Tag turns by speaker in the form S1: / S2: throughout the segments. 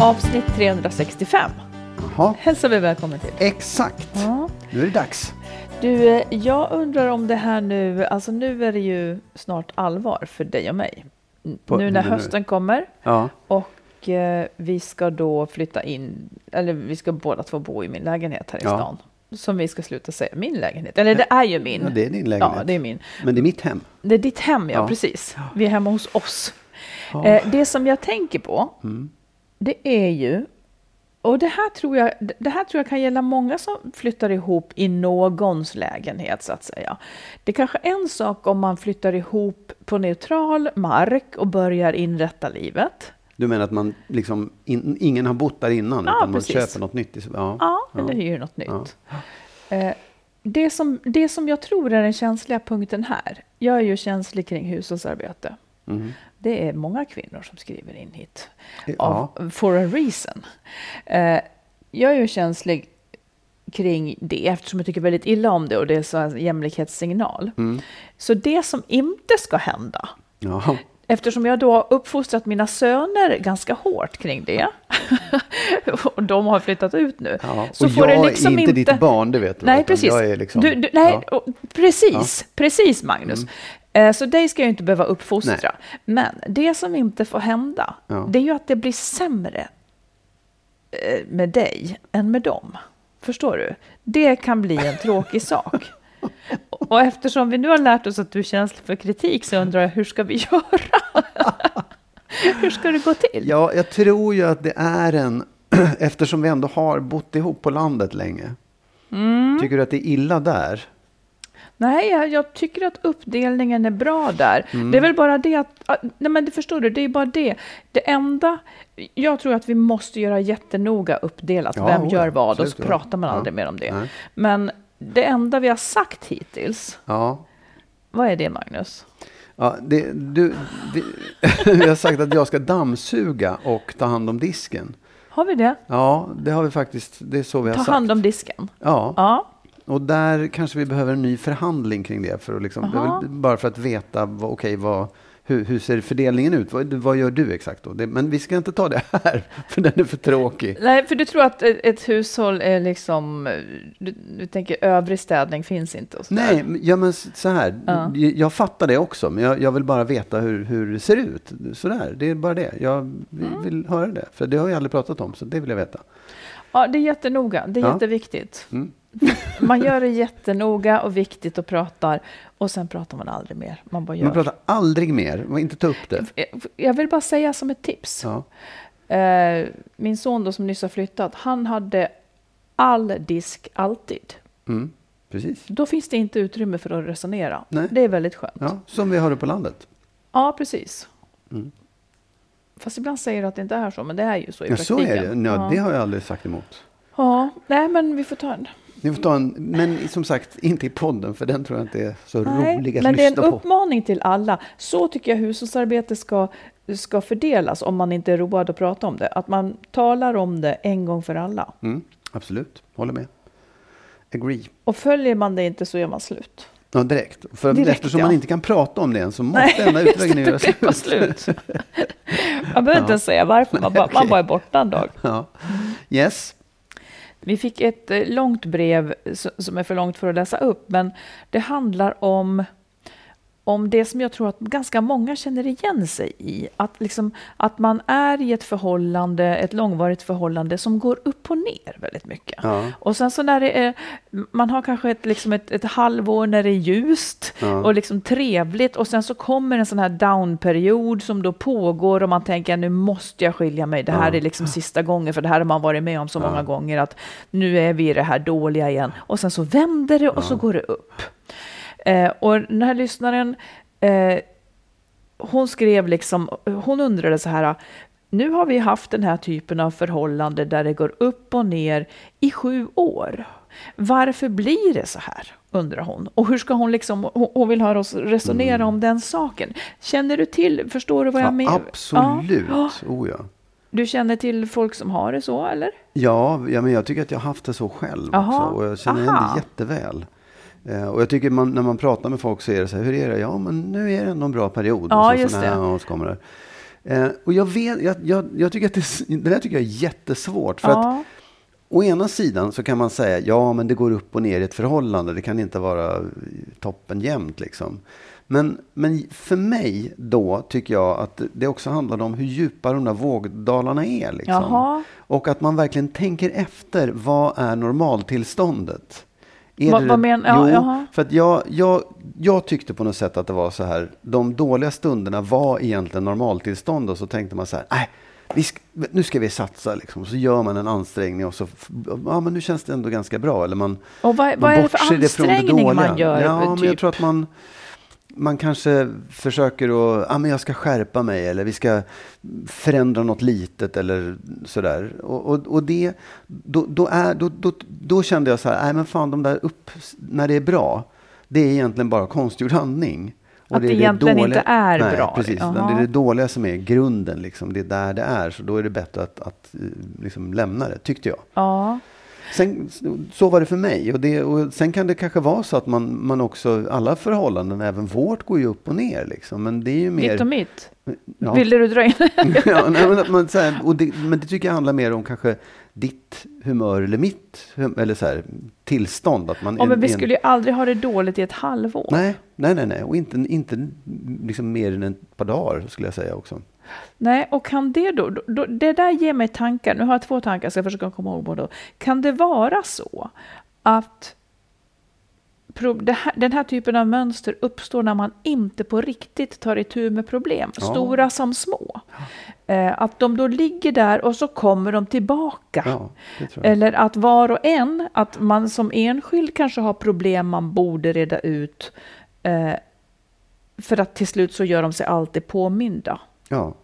S1: Avsnitt 365
S2: Jaha,
S1: hälsar vi välkommen till.
S2: exakt.
S1: Ja.
S2: Nu är det dags.
S1: Du, jag undrar om det här nu, alltså nu är det ju snart allvar för dig och mig.
S2: På-
S1: nu när
S2: nu-
S1: hösten kommer
S2: Ja,
S1: och eh, vi ska då flytta in, eller vi ska båda två bo i min lägenhet här i
S2: Ja.
S1: stan. Som vi ska sluta säga min lägenhet, eller det är ju min.
S2: ja, det är din lägenhet.
S1: Ja, det är min.
S2: Men det är mitt hem.
S1: Det är ditt hem, ja,
S2: Ja.
S1: precis. Vi är hemma hos oss.
S2: Ja. Mm.
S1: Eh, det som jag tänker på, det är ju, och det här, tror jag, det här tror jag kan gälla många som flyttar ihop i någons lägenhet, så att säga. Det är kanske är en sak om man flyttar ihop på neutral mark och börjar inrätta livet.
S2: Du menar att man liksom, in, ingen har bott där innan,
S1: Ja,
S2: utan man
S1: precis.
S2: köper något nytt? i- Ja.
S1: Ja, eller hyr något nytt. Eh, det, som, det som jag tror är den känsliga punkten här, jag är ju känslig kring hushållsarbete.
S2: Mhm.
S1: Det är många kvinnor som skriver in hit.
S2: Ja.
S1: Av, for a reason. Eh, jag är ju känslig kring det eftersom jag tycker väldigt illa om det och det är så en jämlikhetssignal.
S2: Mm.
S1: Så det som inte ska hända,
S2: Ja.
S1: Eftersom jag då har uppfostrat mina söner ganska hårt kring det och de har flyttat ut nu.
S2: Ja.
S1: Så får
S2: jag
S1: det liksom
S2: är inte ditt barn, det vet du.
S1: Nej, precis.
S2: Liksom,
S1: du, du, nej,
S2: ja.
S1: precis, precis Magnus. Eh, Så dig ska jag inte behöva uppfostra. Men det som inte får hända,
S2: Ja.
S1: det är ju att det blir sämre eh, med dig än med dem. Förstår du? Det kan bli en tråkig sak. Och eftersom vi nu har lärt oss att du är känslig för kritik så undrar jag, hur ska vi göra? hur ska det gå till?
S2: ja, jag tror ju att det är en, eftersom vi ändå har bott ihop på landet länge.
S1: Mm.
S2: Tycker du att det är illa där?
S1: Nej, jag, jag tycker att uppdelningen är bra där.
S2: Mm.
S1: Det är väl bara det att, nej men det förstår du, det är bara det. Det enda, jag tror att vi måste göra jättenoga uppdelat,
S2: Ja,
S1: vem
S2: ja,
S1: gör vad, och så
S2: ja.
S1: pratar man
S2: Ja.
S1: aldrig mer om det.
S2: Nej.
S1: Men det enda vi har sagt hittills,
S2: Ja.
S1: vad är det Magnus?
S2: Ja, det, du, vi, vi har sagt att jag ska dammsuga och ta hand om disken.
S1: Har vi det?
S2: Ja, det har vi faktiskt. Det är så vi har
S1: Ta
S2: sagt.
S1: hand om disken.
S2: Ja,
S1: Ja,
S2: och där kanske vi behöver en ny förhandling kring det. För att liksom, det bara för att veta vad, okej, vad, hur, hur ser fördelningen ut? Vad, vad gör du exakt då? Det, men vi ska inte ta det här, för den är för tråkig.
S1: nej, för du tror att ett, ett hushåll är liksom, du, du tänker övrig städning finns inte och.
S2: Nej, ja, men så här.
S1: Ja.
S2: Jag, jag fattar det också, men jag, jag vill bara veta hur, hur det ser ut. Sådär, det är bara det. Jag vill,
S1: Mm.
S2: vill höra det, för det har jag aldrig pratat om, så det vill jag veta.
S1: Ja, det är jättenoga. Det är
S2: Ja.
S1: jätteviktigt.
S2: Mm.
S1: Man gör det jättenoga och viktigt och pratar och sen pratar man aldrig mer. Man bara gör.
S2: Man pratar aldrig mer, man inte ta upp det.
S1: Jag vill bara säga som ett tips.
S2: Ja.
S1: Eh, min son då som nyss har flyttat, han hade all disk alltid.
S2: Mm, precis.
S1: Då finns det inte utrymme för att resonera.
S2: Nej.
S1: Det är väldigt skönt.
S2: Ja, som vi har det på landet.
S1: Ja, precis.
S2: Mm.
S1: Fast ibland säger du att det inte är så, men det är ju så i
S2: Ja, så
S1: praktiken.
S2: är det. Ja, Det har jag aldrig sagt emot.
S1: ja, nej men vi får ta en.
S2: Ni får ta en, men som sagt, inte i podden, för den tror jag inte är så
S1: Nej,
S2: rolig att
S1: men det är en
S2: lyssna på.
S1: uppmaning till alla. Så tycker jag hushållsarbete ska, ska fördelas om man inte är road att prata om det. Att man talar om det en gång för alla.
S2: Mm, absolut, håller med. Agree.
S1: Och följer man det inte så gör man slut.
S2: Ja, direkt. För
S1: Direkt,
S2: eftersom
S1: ja.
S2: man inte kan prata om det än så måste
S1: Nej,
S2: denna
S1: just
S2: utvägen göra slut.
S1: slut. Man behöver inte ens säga varför, man bara, man bara är borta en dag.
S2: Ja. Yes.
S1: Vi fick ett eh, långt brev som är för långt för att läsa upp, men det handlar om, om det som jag tror att ganska många känner igen sig i. Att, liksom, att man är i ett förhållande, ett långvarigt förhållande som går upp och ner väldigt mycket.
S2: Ja.
S1: Och sen så när det är, man har kanske ett, liksom ett, ett halvår när det är ljust
S2: Ja.
S1: och liksom trevligt och sen så kommer en sån här downperiod som då pågår och man tänker nu måste jag skilja mig, det här
S2: Ja.
S1: är liksom sista gången för det här har man varit med om så många gånger att nu är vi i det här dåliga igen och sen så vänder det och så går det upp. Eh, och den här lyssnaren eh, hon skrev liksom, hon undrade så här, nu har vi haft den här typen av förhållande där det går upp och ner i sju år. Varför blir det så här? undrar hon. Och hur ska hon liksom, hon vill höra oss resonera om den saken. Känner du till, förstår du vad jag
S2: Mm. Ja,
S1: menar?
S2: absolut.
S1: Ja.
S2: Oh, ja.
S1: Du känner till folk som har det så, eller?
S2: Ja, ja, men jag tycker att jag har haft det så själv
S1: Jaha.
S2: också. Och jag känner igen
S1: Aha.
S2: det jätteväl. Eh, och jag tycker man, när man pratar med folk så är det så här, hur är det? Ja, men nu är det ändå en bra period.
S1: Ja,
S2: och så,
S1: just det.
S2: Och så. Eh, och jag vet, jag, jag, jag tycker att det, det där tycker jag är jättesvårt. För att
S1: ja.
S2: Å ena sidan så kan man säga, ja men det går upp och ner i ett förhållande, det kan inte vara toppen jämt liksom. Men, men för mig då tycker jag att det också handlar om hur djupa de där vågdalarna är. Liksom.
S1: Jaha.
S2: Och att man verkligen tänker efter, vad är normaltillståndet? Är
S1: Vad-
S2: det
S1: vad
S2: det-
S1: men- ja,
S2: jo,
S1: jaha.
S2: för att jag, jag, jag tyckte på något sätt att det var så här, de dåliga stunderna var egentligen normaltillstånd och så tänkte man så här, nej, ska, nu ska vi satsa liksom. Så gör man en ansträngning och så, ja men nu känns det ändå ganska bra. Eller man,
S1: Och vad, vad
S2: man
S1: är det för ansträngning man
S2: dåliga.
S1: gör?
S2: Ja, men jag
S1: typ?
S2: tror att man, man kanske försöker att, ja men jag ska skärpa mig eller vi ska förändra något litet eller sådär. Och, och, och det, då, då, är, då, då, då kände jag så här, nej men fan de där upp, när det är bra, det är egentligen bara konstgjord andning. Och
S1: Att det egentligen inte är
S2: nej,
S1: bra.
S2: Precis, utan
S1: Jaha.
S2: det är det dåliga som är grunden, liksom. det är där det är. Så då är det bättre att, att eh, liksom lämna det, tyckte jag.
S1: Ja.
S2: Sen, så var det för mig. Och, det, och sen kan det kanske vara så att man, man också, alla förhållanden, även vårt, går ju upp och ner. Liksom. Men det är ju mer...
S1: Mitt och mitt.
S2: Ja.
S1: Ville du dra in?
S2: ja, nej, men, så här, det, men det tycker jag handlar mer om kanske ditt humör eller mitt eller så här, tillstånd. Att man
S1: Ja, men
S2: en-
S1: vi skulle ju aldrig ha det dåligt i ett halvår.
S2: Nej, nej, nej, nej. och inte, inte liksom mer än ett par dagar skulle jag säga också.
S1: Nej, och kan det då, då, det där ger mig tankar, nu har jag två tankar, så jag försöka komma ihåg båda. Kan det vara så att här, den här typen av mönster uppstår när man inte på riktigt tar itu med problem,
S2: Ja.
S1: stora som små? Eh, att de då ligger där och så kommer de tillbaka.
S2: Ja.
S1: Eller att var och en, att man som enskild kanske har problem man borde reda ut. Eh, för att till slut så gör de sig alltid påminda.
S2: Ja.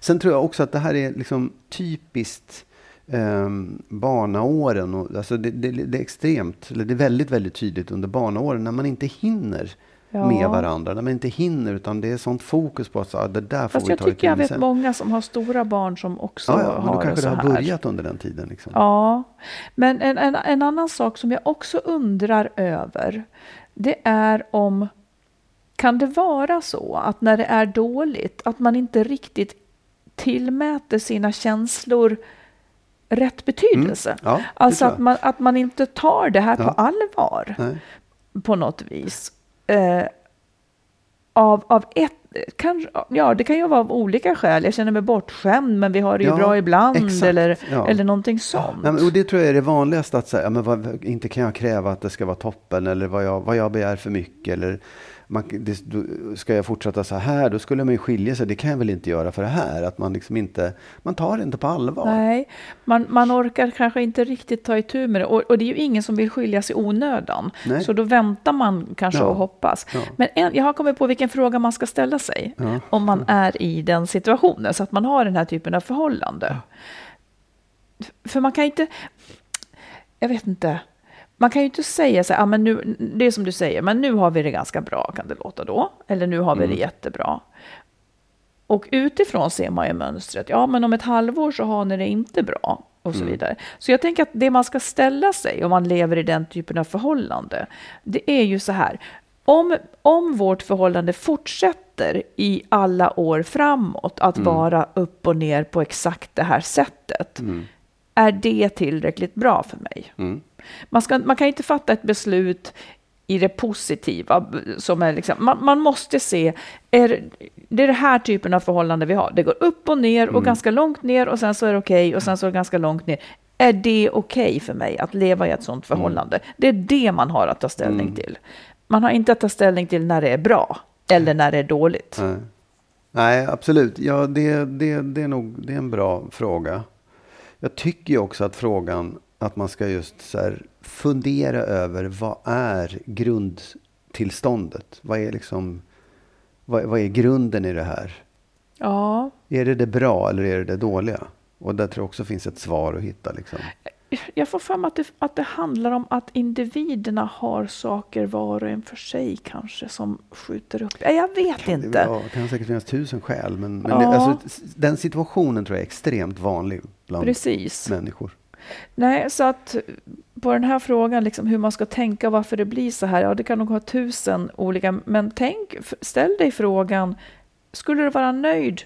S2: Sen tror jag också att det här är liksom typiskt um, barnaåren. Och, alltså det, det, det är extremt, eller det är väldigt, väldigt tydligt under barnaåren när man inte hinner
S1: Ja.
S2: med varandra. När man inte hinner utan det är sånt fokus på att så, ah, det där får
S1: Fast
S2: vi
S1: jag
S2: ta itu
S1: tycker jag vet
S2: sen.
S1: många som har stora barn som också
S2: Ja, ja, men då
S1: har
S2: kanske det har börjat under den tiden. Liksom.
S1: Ja, men en, en, en annan sak som jag också undrar över, det är om, kan det vara så att när det är dåligt, att man inte riktigt tillmäter sina känslor rätt betydelse?
S2: Mm. Ja,
S1: alltså att man, att man inte tar det här på
S2: Ja.
S1: allvar
S2: Nej.
S1: på något vis. Eh, av, av ett, kan, ja, det kan ju vara av olika skäl. Jag känner mig bortskämd, men vi har det ju
S2: Ja,
S1: bra ibland.
S2: exakt,
S1: Eller,
S2: ja.
S1: eller någonting sånt.
S2: Ja, men, och det tror jag är det vanligaste, att säga, ja, men vad, inte kan jag kräva att det ska vara toppen eller vad jag, vad jag begär för mycket. Eller, man, det, då, ska jag fortsätta så här, då skulle man ju skilja sig. Det kan jag väl inte göra för det här. Att man liksom inte, man tar det inte på allvar.
S1: Nej, man, man orkar kanske inte riktigt ta itu med det. Och, och det är ju ingen som vill skiljas i onödan.
S2: Nej.
S1: Så då väntar man kanske
S2: Ja.
S1: och hoppas.
S2: Ja.
S1: Men en, jag har kommit på vilken fråga man ska ställa sig.
S2: Ja.
S1: Om man är i den situationen, så att man har den här typen av förhållande. För man kan inte... Jag vet inte. Man kan ju inte säga så här, ah, men nu, det är som du säger, men nu har vi det ganska bra, kan det låta då. Eller nu har vi
S2: Mm.
S1: det jättebra. Och utifrån ser man ju mönstret. Ja, men om ett halvår så har ni det inte bra. Och så vidare. Så jag tänker att det man ska ställa sig om man lever i den typen av förhållande. Det är ju så här. Om, om vårt förhållande fortsätter i alla år framåt att vara upp och ner på exakt det här sättet. Är det tillräckligt bra för mig?
S2: Mm.
S1: Man, ska, man kan inte fatta ett beslut i det positiva. Som är liksom, man, man måste se, är, det är den här typen av förhållande vi har. Det går upp och ner och ganska långt ner och sen så är det okej och sen så är det ganska långt ner. Är det okej för mig att leva i ett sånt förhållande? Det är det man har att ta ställning till. Man har inte att ta ställning till när det är bra eller när det är dåligt.
S2: Nej. Nej, absolut. Ja, det, det, det, är nog, det är en bra fråga. Jag tycker ju också att frågan att man ska just så fundera över vad är grundtillståndet? Vad är liksom vad, vad är grunden i det här?
S1: Ja,
S2: Är det det bra eller är det det dåliga? Och där tror jag också finns ett svar att hitta. Liksom.
S1: Jag får fram att det, att det handlar om att individerna har saker var och en för sig kanske som skjuter upp. Jag vet
S2: Det
S1: inte.
S2: ja, kan säkert finnas tusen skäl. Men, men
S1: Ja.
S2: det, alltså, den situationen tror jag är extremt vanlig bland
S1: Precis.
S2: människor.
S1: Nej, så att på den här frågan, liksom hur man ska tänka varför det blir så här, ja det kan nog ha tusen olika, men tänk, ställ dig frågan, skulle du vara nöjd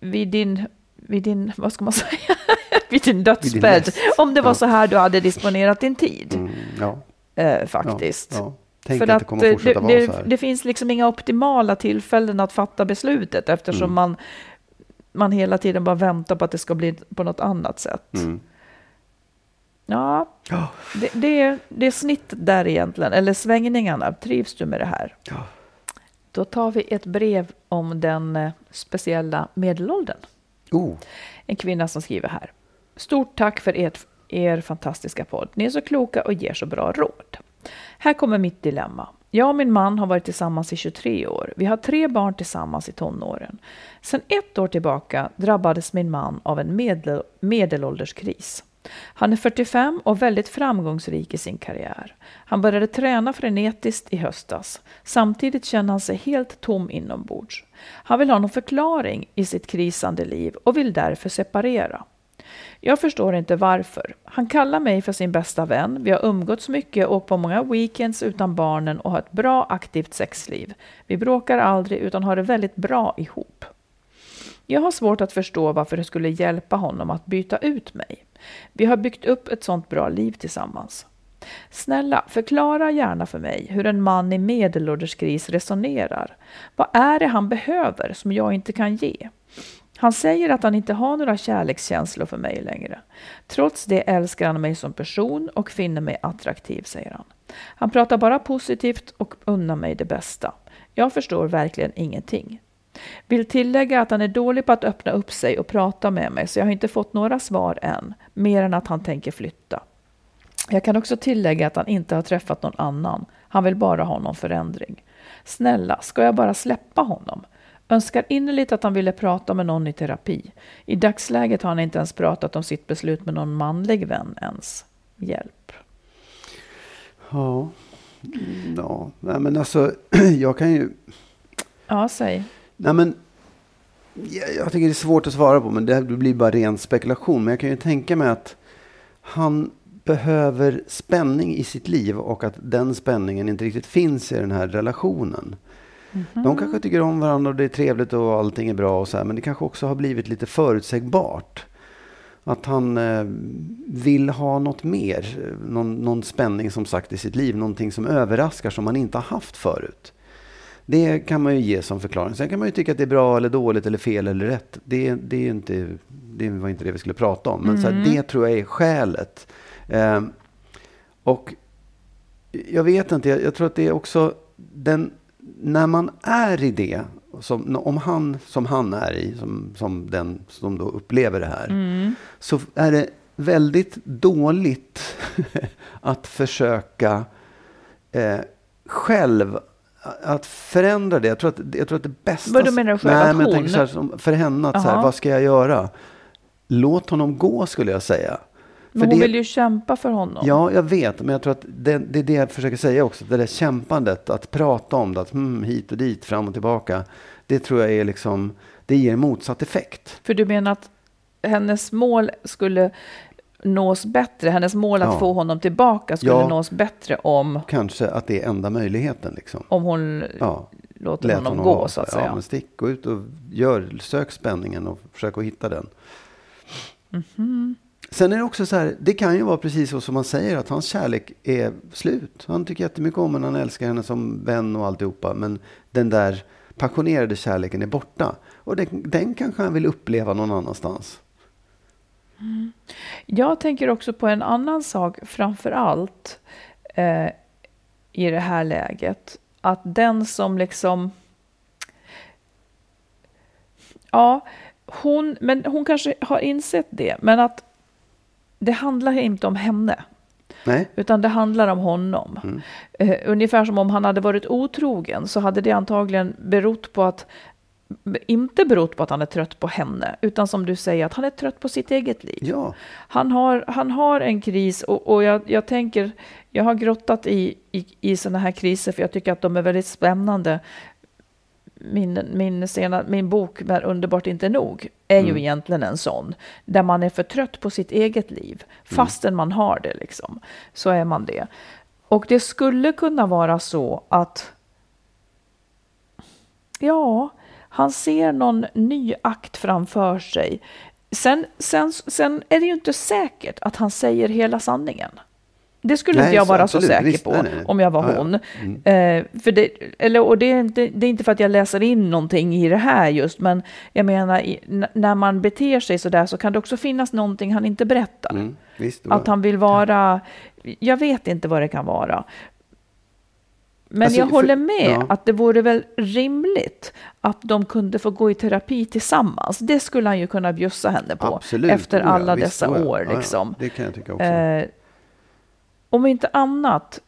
S1: vid din, vid din vad ska man säga, vid din dödsbädd,
S2: läst.
S1: om det var
S2: Ja.
S1: så här du hade disponerat din tid,
S2: Mm, ja,
S1: eh, faktiskt.
S2: Ja. Tänk
S1: För
S2: att det kommer
S1: eh, det, det,
S2: här.
S1: det finns liksom inga optimala tillfällen att fatta beslutet eftersom
S2: Mm.
S1: man, man hela tiden bara väntar på att det ska bli på något annat sätt.
S2: Mm.
S1: Ja, det, det, är, det är snittet där egentligen, eller svängningarna. Trivs du med det här?
S2: Ja.
S1: Då tar vi ett brev om den eh, speciella medelåldern.
S2: Oh,
S1: En kvinna som skriver här. Stort tack för ert, er fantastiska podd. Ni är så kloka och ger så bra råd. Här kommer mitt dilemma. Jag och min man har varit tillsammans i 23 år. Vi har tre barn tillsammans i tonåren. Sedan ett år tillbaka drabbades min man av en medel, medelålderskris. Han är 45 och väldigt framgångsrik i sin karriär. Han började träna frenetiskt i höstas. Samtidigt känner han sig helt tom inombords. Han vill ha någon förklaring i sitt krisande liv och vill därför separera. Jag förstår inte varför. Han kallar mig för sin bästa vän. Vi har umgåtts mycket, åkt på många weekends utan barnen och har ett bra aktivt sexliv. Vi bråkar aldrig utan har det väldigt bra ihop. Jag har svårt att förstå varför det skulle hjälpa honom att byta ut mig. Vi har byggt upp ett sånt bra liv tillsammans. Snälla, förklara gärna för mig hur en man i medelålderskris resonerar. Vad är det han behöver som jag inte kan ge? Han säger att han inte har några kärlekskänslor för mig längre. Trots det älskar han mig som person och finner mig attraktiv, säger han. Han pratar bara positivt och unnar mig det bästa. Jag förstår verkligen ingenting. Vill tillägga att han är dålig på att öppna upp sig och prata med mig, så jag har inte fått några svar än, mer än att han tänker flytta. Jag kan också tillägga att han inte har träffat någon annan. Han vill bara ha någon förändring. Snälla, ska jag bara släppa honom? Önskar innerligt att han ville prata med någon i terapi. I dagsläget har han inte ens pratat om sitt beslut med någon manlig vän ens. Hjälp.
S2: ja. Ja. Nej, men alltså, jag kan ju...
S1: Ja, säg.
S2: Nej, men, jag, jag tycker det är svårt att svara på, men det blir bara ren spekulation. Men jag kan ju tänka mig att han behöver spänning i sitt liv och att den spänningen inte riktigt finns i den här relationen. De kanske tycker om varandra och det är trevligt och allting är bra och så här, men det kanske också har blivit lite förutsägbart. Att han eh, vill ha något mer, någon, någon spänning som sagt i sitt liv, någonting som överraskar som han inte har haft förut. Det kan man ju ge som förklaring. Sen kan man ju tycka att det är bra eller dåligt eller fel eller rätt. Det, det, är inte, det var inte det vi skulle prata om. Men mm. så här, det tror jag är skälet. Eh, och jag vet inte, jag, jag, tror att det är också den, när man är i det, som, om han som han är i, som, som den som då upplever det här, mm. så är det väldigt dåligt att försöka eh, själv att förändra det. Jag tror att, jag tror att det bästa...
S1: Vad du menar du själv?
S2: Nej, men jag tänker så här, för henne, att så här, vad ska jag göra? Låt honom gå, skulle jag säga.
S1: Men hon det, vill ju kämpa för honom.
S2: Ja, jag vet. Men jag tror att det, det är det jag försöker säga också. Det där kämpandet, att prata om det, att hmm, hit och dit, fram och tillbaka. Det tror jag är liksom, det ger motsatt effekt.
S1: För du menar att hennes mål skulle nås bättre, hennes mål att ja. få honom tillbaka skulle ja, nås bättre om...
S2: Kanske att det är enda möjligheten. Liksom.
S1: Om hon ja. låter honom, honom, gå, ha, så att säga.
S2: Ja, men stick, gå ut och gör, sök spänningen och försök att hitta den. Mm -hmm. Sen är det också så här, det kan ju vara precis så som man säger, att hans kärlek är slut. Han tycker jättemycket om henne, han älskar henne som vän och alltihopa. Men den där passionerade kärleken är borta. Och den, den kanske han vill uppleva någon annanstans.
S1: Mm. Jag tänker också på en annan sak, framför allt eh, i det här läget. Att den som liksom... Ja, hon, men hon kanske har insett det, men att det handlar inte om henne.
S2: Nej.
S1: Utan det handlar om honom. Mm. Uh, ungefär som om han hade varit otrogen så hade det antagligen berott på att inte berott på att han är trött på henne, utan som du säger, att han är trött på sitt eget liv.
S2: Ja.
S1: Han, har, han har en kris och, och jag, jag tänker, jag har grottat i, i, i sådana här kriser för jag tycker att de är väldigt spännande min, min, sena, min bok När underbart inte nog är mm. ju egentligen en sån. Där man är för trött på sitt eget liv. Mm. Fastän mm. man har det liksom. Så är man det. Och det skulle kunna vara så att Ja, han ser någon ny akt framför sig. Sen, sen, sen är det ju inte säkert att han säger hela sanningen. Det skulle nej, inte jag vara så, så säker på nej, nej. om jag var hon. Ja. Mm. Eh, för det, eller, och det är, inte, det, är inte för att jag läser in någonting i det här just, men jag menar i, när man beter sig så där så kan det också finnas någonting han inte berättar. Mm. Visst, att han vill vara, jag vet inte vad det kan vara. Men alltså, jag håller med ja. att det vore väl rimligt att de kunde få gå i terapi tillsammans. Det skulle han ju kunna bjussa henne på Absolut, efter alla visst, dessa år. Liksom.
S2: det kan jag tycka också. Eh,
S1: om inte annat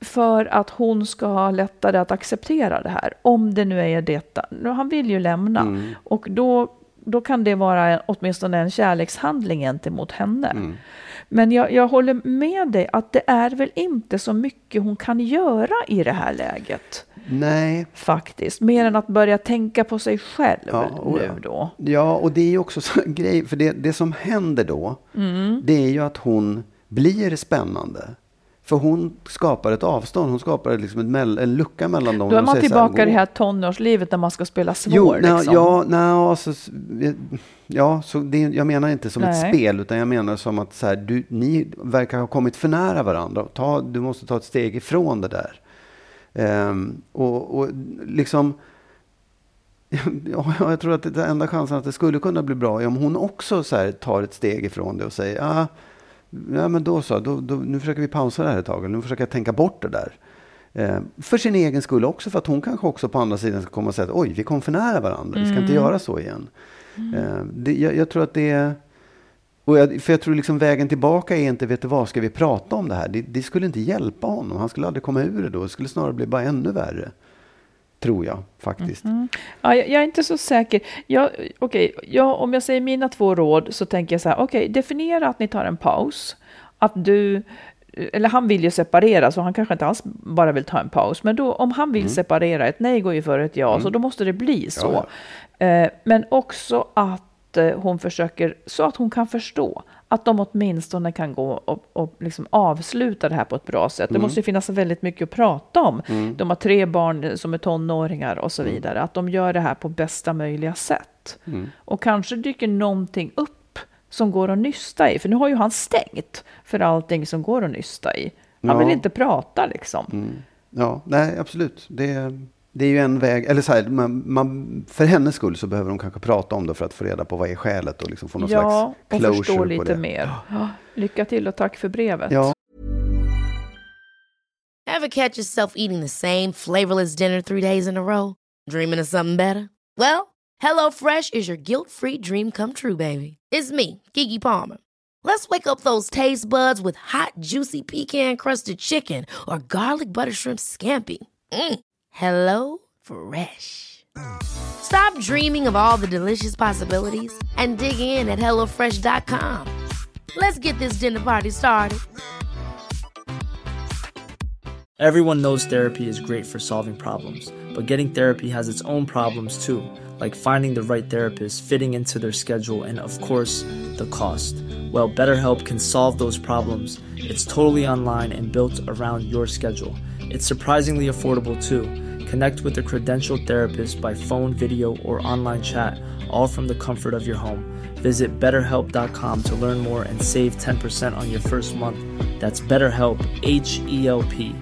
S1: för att hon ska ha lättare att acceptera det här. Om det nu är detta. Han vill ju lämna mm. och då, då kan det vara åtminstone en kärlekshandling gentemot henne. Mm. Men jag, jag håller med dig att det är väl inte så mycket hon kan göra i det här läget.
S2: Nej.
S1: Faktiskt. Mer än att börja tänka på sig själv ja, nu då.
S2: Ja, och det är ju också så en grej. För det, det som händer då, mm. det är ju att hon blir spännande. För hon skapar ett avstånd, hon skapar liksom en lucka mellan dem.
S1: Då är man tillbaka i det här tonårslivet där man ska spela svår. Jo,
S2: na, liksom. ja, na, alltså, ja så det, jag menar inte som Nej. ett spel, utan jag menar som att så här, du, ni verkar ha kommit för nära varandra. Ta, du måste ta ett steg ifrån det där. Um, och, och liksom... Ja, jag tror att det är enda chansen att det skulle kunna bli bra är om hon också så här, tar ett steg ifrån det och säger ah, ja, men då så, då, då, nu försöker vi pausa det här ett tag. Nu försöker jag tänka bort det där. Eh, för sin egen skull också, för att hon kanske också på andra sidan ska komma och säga att oj, vi kom för nära varandra, vi ska inte mm. göra så igen. Mm. Eh, det, jag, jag, tror att det är... Och jag, för jag tror liksom vägen tillbaka är inte, vet du vad, ska vi prata om det här? Det, det skulle inte hjälpa honom, han skulle aldrig komma ur det då. Det skulle snarare bli bara ännu värre. Tror jag faktiskt. Mm.
S1: Ja, jag, jag, är inte så säker. Jag, okay, jag, om jag säger mina två råd så tänker jag så här, okej, okay, definiera att ni tar en paus. Att du, eller han vill ju separera, så han kanske inte alls bara vill ta en paus. Men då, om han vill mm. separera, ett nej går ju före ett ja, mm. så då måste det bli så. Ja, ja. Eh, men också att eh, hon försöker, så att hon kan förstå att de åtminstone kan gå och, och liksom avsluta det här på ett bra sätt. Mm. Det måste ju finnas väldigt mycket att prata om. Mm. De har tre barn som är tonåringar och så mm. vidare. Att de gör det här på bästa möjliga sätt. Mm. Och kanske dyker någonting upp som går att nysta i. För nu har ju han stängt för allting som går att nysta i. Han ja. vill inte prata liksom.
S2: Mm. Ja, nej absolut. Det, det är ju en väg, eller så här, man, man, för hennes skull så behöver de kanske prata om det för att få reda på vad är skälet och liksom få någon
S1: ja,
S2: slags
S1: och
S2: closure
S1: förstå
S2: på
S1: lite
S2: det.
S1: mer. Ja, lycka till och tack för brevet.
S2: Ja.
S3: Ever catch yourself eating the same flavorless dinner three days in a row? Dreaming of something better? Well, HelloFresh is your guilt-free dream come true, baby. It's me, Gigi Palmer. Let's wake up those taste buds with hot, juicy pecan-crusted chicken or garlic butter shrimp scampi. Mm. Hello Fresh. Stop dreaming of all the delicious possibilities and dig in at HelloFresh.com. Let's get this dinner party started.
S4: Everyone knows therapy is great for solving problems, but getting therapy has its own problems too, like finding the right therapist, fitting into their schedule, and of course, the cost. Well, BetterHelp can solve those problems. It's totally online and built around your schedule. It's surprisingly affordable too. Connect with a credentialed therapist by phone, video, or online chat, all from the comfort of your home. Visit betterhelp.com to learn more and save 10% on your first month. That's BetterHelp, H E L P.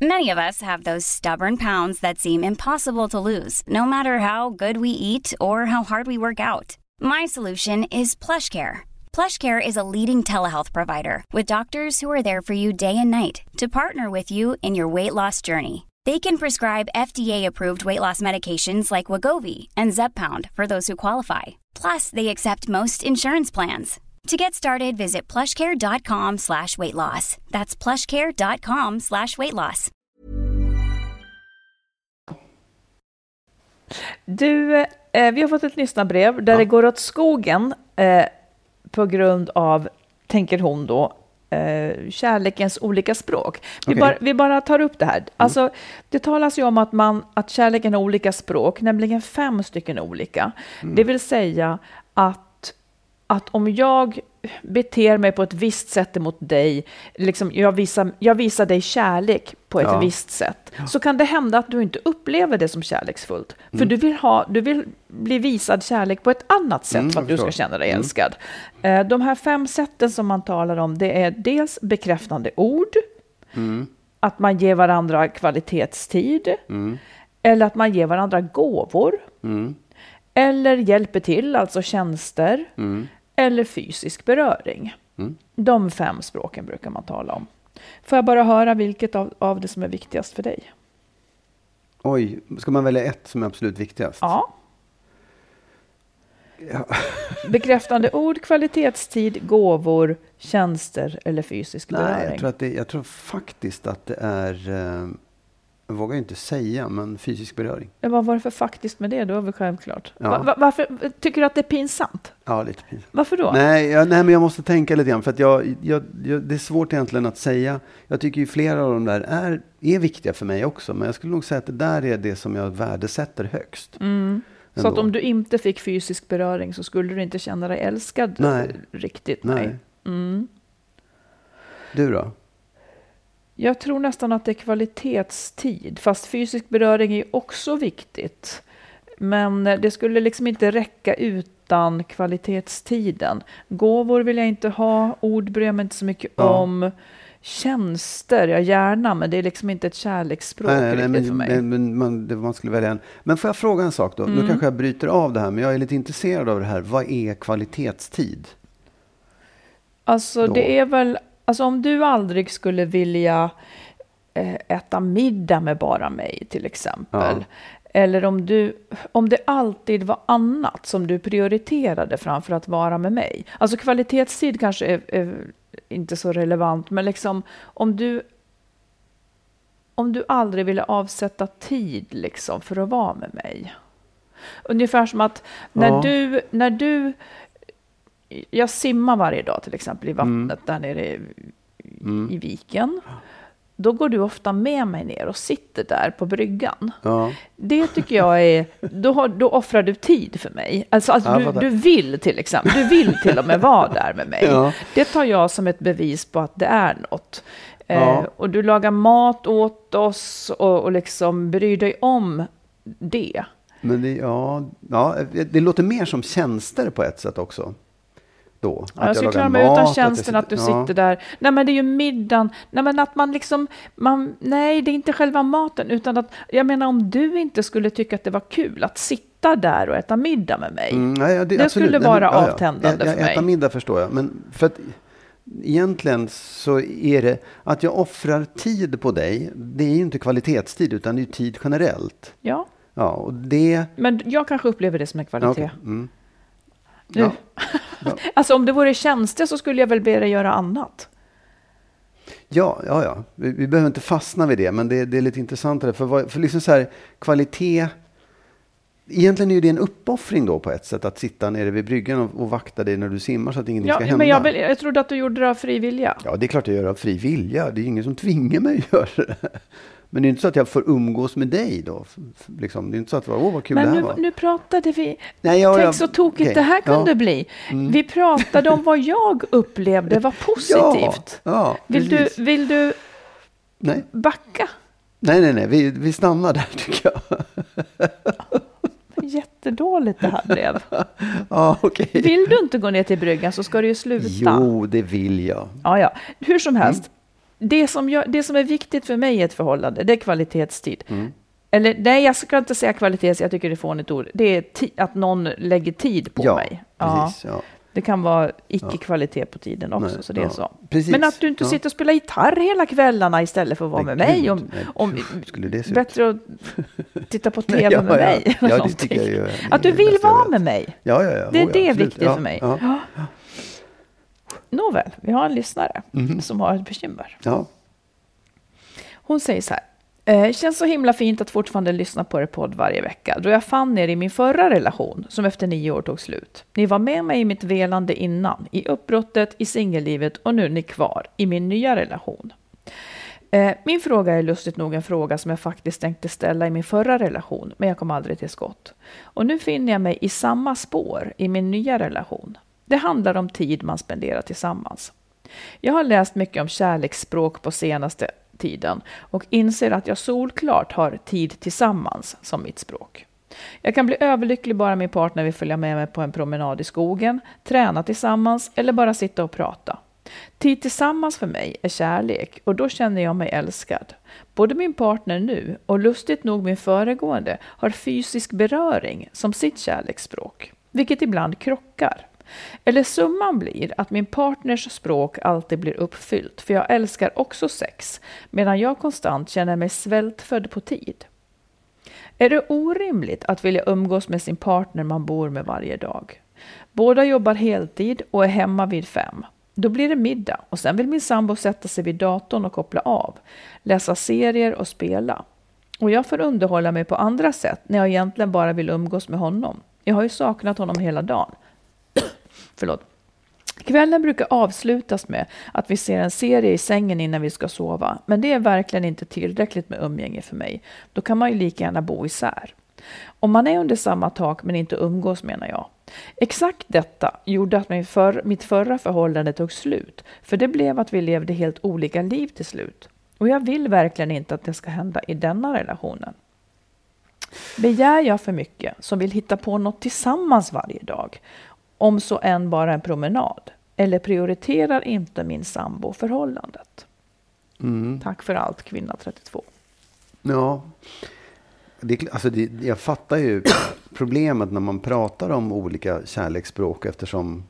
S5: Many of us have those stubborn pounds that seem impossible to lose, no matter how good we eat or how hard we work out. My solution is PlushCare. PlushCare is a leading telehealth provider with doctors who are there for you day and night to partner with you in your weight loss journey. They can prescribe FDA-approved weight loss medications like Wagovi and Zepbound for those who qualify. Plus, they accept most insurance plans. To get started, visit plushcare.com slash weight loss. That's plushcare.com slash weight loss.
S1: Du, eh, vi har fått ett lyssnarbrev där
S2: Ja.
S1: det går åt skogen eh, på grund av, tänker hon då, eh, kärlekens olika språk. Vi,
S2: Okej.
S1: bara, vi bara tar upp det här. Alltså, det talas ju om att, man, att kärleken har olika språk, nämligen fem stycken olika. Det vill säga att, att om jag beter mig på ett visst sätt emot dig, liksom jag, visar, jag visar dig kärlek på ett
S2: Ja.
S1: visst sätt, så kan det hända att du inte upplever det som kärleksfullt. För du, vill ha, du vill bli visad kärlek på ett annat sätt
S2: Mm,
S1: för att du ska känna dig älskad. Eh, De här fem sätten som man talar om, det är dels bekräftande ord, att man ger varandra kvalitetstid, eller att man ger varandra gåvor, eller hjälper till, alltså tjänster, eller fysisk beröring. De fem språken brukar man tala om. Får jag bara höra vilket av, av det som är viktigast för dig?
S2: Oj, ska man välja ett som är absolut viktigast?
S1: Ja. Bekräftande ord, kvalitetstid, gåvor, tjänster eller fysisk
S2: Nej,
S1: beröring.
S2: jag tror, att det, jag tror faktiskt att det är, eh, jag vågar inte säga, men fysisk beröring.
S1: Vad var det för faktiskt med det? Det var väl självklart.
S2: Ja.
S1: Va, va, varför tycker du att det är pinsamt?
S2: Ja, lite pinsamt.
S1: Varför då?
S2: Nej, jag, nej, men jag måste tänka lite grann. För att jag, jag, jag, det är svårt egentligen att säga. Jag tycker ju flera av de där är, är viktiga för mig också. Men jag skulle nog säga att det där är det som jag värdesätter högst.
S1: Mm. Så att om du inte fick fysisk beröring så skulle du inte känna dig älskad
S2: Nej.
S1: riktigt?
S2: Nej.
S1: Mm.
S2: Du då?
S1: Jag tror nästan att det är kvalitetstid, fast fysisk beröring är också viktigt. Men det skulle liksom inte räcka utan kvalitetstiden. Gåvor vill jag inte ha, ord bryr jag mig inte så mycket
S2: Ja.
S1: om. Tjänster, ja gärna, men det är liksom inte ett kärleksspråk riktigt
S2: men,
S1: för mig.
S2: men, men man, man skulle välja en. Men får jag fråga en sak då?
S1: Mm.
S2: Nu kanske jag bryter av det här, men jag är lite intresserad av det här. Vad är kvalitetstid?
S1: Alltså
S2: då?
S1: det är väl, alltså om du aldrig skulle vilja eh, äta middag med bara mig till exempel.
S2: Ja.
S1: Eller om, du, om det alltid var annat som du prioriterade framför att vara med mig. Alltså kvalitetstid kanske är, är inte så relevant, men liksom om du om du aldrig ville avsätta tid liksom för att vara med mig. Ungefär som att när
S2: Ja.
S1: du, när du jag simmar varje dag till exempel i vattnet där nere i, i viken. Då går du ofta med mig ner och sitter där på bryggan.
S2: Ja.
S1: Det tycker jag är, då, har, då offrar du tid för mig. Alltså, alltså du, du vill till exempel, du vill till och med vara där med mig.
S2: Ja.
S1: Det tar jag som ett bevis på att det är något.
S2: Ja.
S1: Eh, och du lagar mat åt oss och, och liksom bryr dig om det.
S2: Men det, ja, ja, det låter mer som tjänster på ett sätt också. Då?
S1: Ja, jag skulle klara mig utan tjänsten att, du ja. sitter där. Nej, men det är ju middagen. Nej, men att man liksom, man, nej, det är inte själva maten, utan att, jag menar om du inte skulle tycka att det var kul att sitta där och äta middag med mig. Mm, nej, det, det skulle vara nej, men, avtändande ja, ja.
S2: för mig.
S1: Äta
S2: middag förstår jag, men för att egentligen så är det att jag offrar tid på dig. Det är ju inte kvalitetstid, utan det är tid generellt.
S1: Ja.
S2: Ja, och det...
S1: Men jag kanske upplever det som en kvalitet. Okay. Mm. Ja. ja. alltså om det vore tjänster så skulle jag väl be dig göra annat.
S2: Ja, ja, ja. Vi, vi behöver inte fastna vid det, men det, det är lite intressantare. För, för liksom så här, kvalitet Egentligen är det en uppoffring då på ett sätt att sitta nere vid bryggan och, och vakta dig när du simmar så att ingenting
S1: ja,
S2: ska hända.
S1: Men jag, jag trodde att du gjorde det av fri vilja.
S2: Ja, det är klart jag gör det av fri vilja. Det är ingen som tvingar mig att göra det. Men det är inte så att jag får umgås med dig då. Liksom. Det är inte så att, åh vad kul
S1: men
S2: det
S1: här
S2: var.
S1: nu pratade vi, Nej, jag, tänk så tokigt okay. det här kunde ja. bli. Mm. Vi pratade om vad jag upplevde var positivt.
S2: Ja, ja,
S1: vill, du, vill du nej. backa?
S2: Nej, nej, nej, vi, vi stannar där tycker jag.
S1: Jättedåligt det här blev.
S2: ja, okay.
S1: Vill du inte gå ner till bryggan så ska du ju sluta.
S2: Jo, det vill jag.
S1: Ja, ja. Hur som helst. Mm det som, jag, det som är viktigt för mig i ett förhållande, det är kvalitetstid. Mm. Eller nej, jag ska inte säga kvalitet, jag tycker det är fånigt ord. Det är att någon lägger tid på
S2: ja,
S1: mig.
S2: Precis, ja.
S1: Det kan vara icke-kvalitet på tiden också, nej, så det är så.
S2: Precis,
S1: Men att du inte sitter och spelar gitarr hela kvällarna istället för att vara nej, med mig. Om, om, skulle det se bättre att titta på tv nej, med mig. Ja, det tycker jag ju, att du vill vara med mig.
S2: Ja, ja, ja.
S1: Det är det viktigt för mig. Nåväl, vi har en lyssnare mm. som har ett bekymmer.
S2: Ja.
S1: Hon säger så här. Eh, känns så himla fint att fortfarande lyssna på er podd varje vecka, då jag fann er i min förra relation, som efter nio år tog slut. Ni var med mig i mitt velande innan, i uppbrottet, i singellivet och nu är ni kvar i min nya relation. Eh, min fråga är lustigt nog en fråga som jag faktiskt tänkte ställa i min förra relation, men jag kom aldrig till skott. Och nu finner jag mig i samma spår i min nya relation. Det handlar om tid man spenderar tillsammans. Jag har läst mycket om kärleksspråk på senaste tiden och inser att jag solklart har tid tillsammans som mitt språk. Jag kan bli överlycklig bara min partner vill följa med mig på en promenad i skogen, träna tillsammans eller bara sitta och prata. Tid tillsammans för mig är kärlek och då känner jag mig älskad. Både min partner nu och lustigt nog min föregående har fysisk beröring som sitt kärleksspråk, vilket ibland krockar. Eller summan blir att min partners språk alltid blir uppfyllt, för jag älskar också sex, medan jag konstant känner mig svältfödd på tid. Är det orimligt att vilja umgås med sin partner man bor med varje dag? Båda jobbar heltid och är hemma vid fem. Då blir det middag och sen vill min sambo sätta sig vid datorn och koppla av, läsa serier och spela. Och jag får underhålla mig på andra sätt när jag egentligen bara vill umgås med honom. Jag har ju saknat honom hela dagen. Förlåt. Kvällen brukar avslutas med att vi ser en serie i sängen innan vi ska sova, men det är verkligen inte tillräckligt med umgänge för mig. Då kan man ju lika gärna bo isär. Om man är under samma tak men inte umgås menar jag. Exakt detta gjorde att min för, mitt förra förhållande tog slut, för det blev att vi levde helt olika liv till slut. Och jag vill verkligen inte att det ska hända i denna relationen. Begär jag för mycket, som vill hitta på något tillsammans varje dag, om så än bara en promenad? Eller prioriterar inte min sambo förhållandet? Mm. Tack för allt, kvinna 32.
S2: Ja, det, alltså det, jag fattar ju problemet när man pratar om olika kärleksspråk eftersom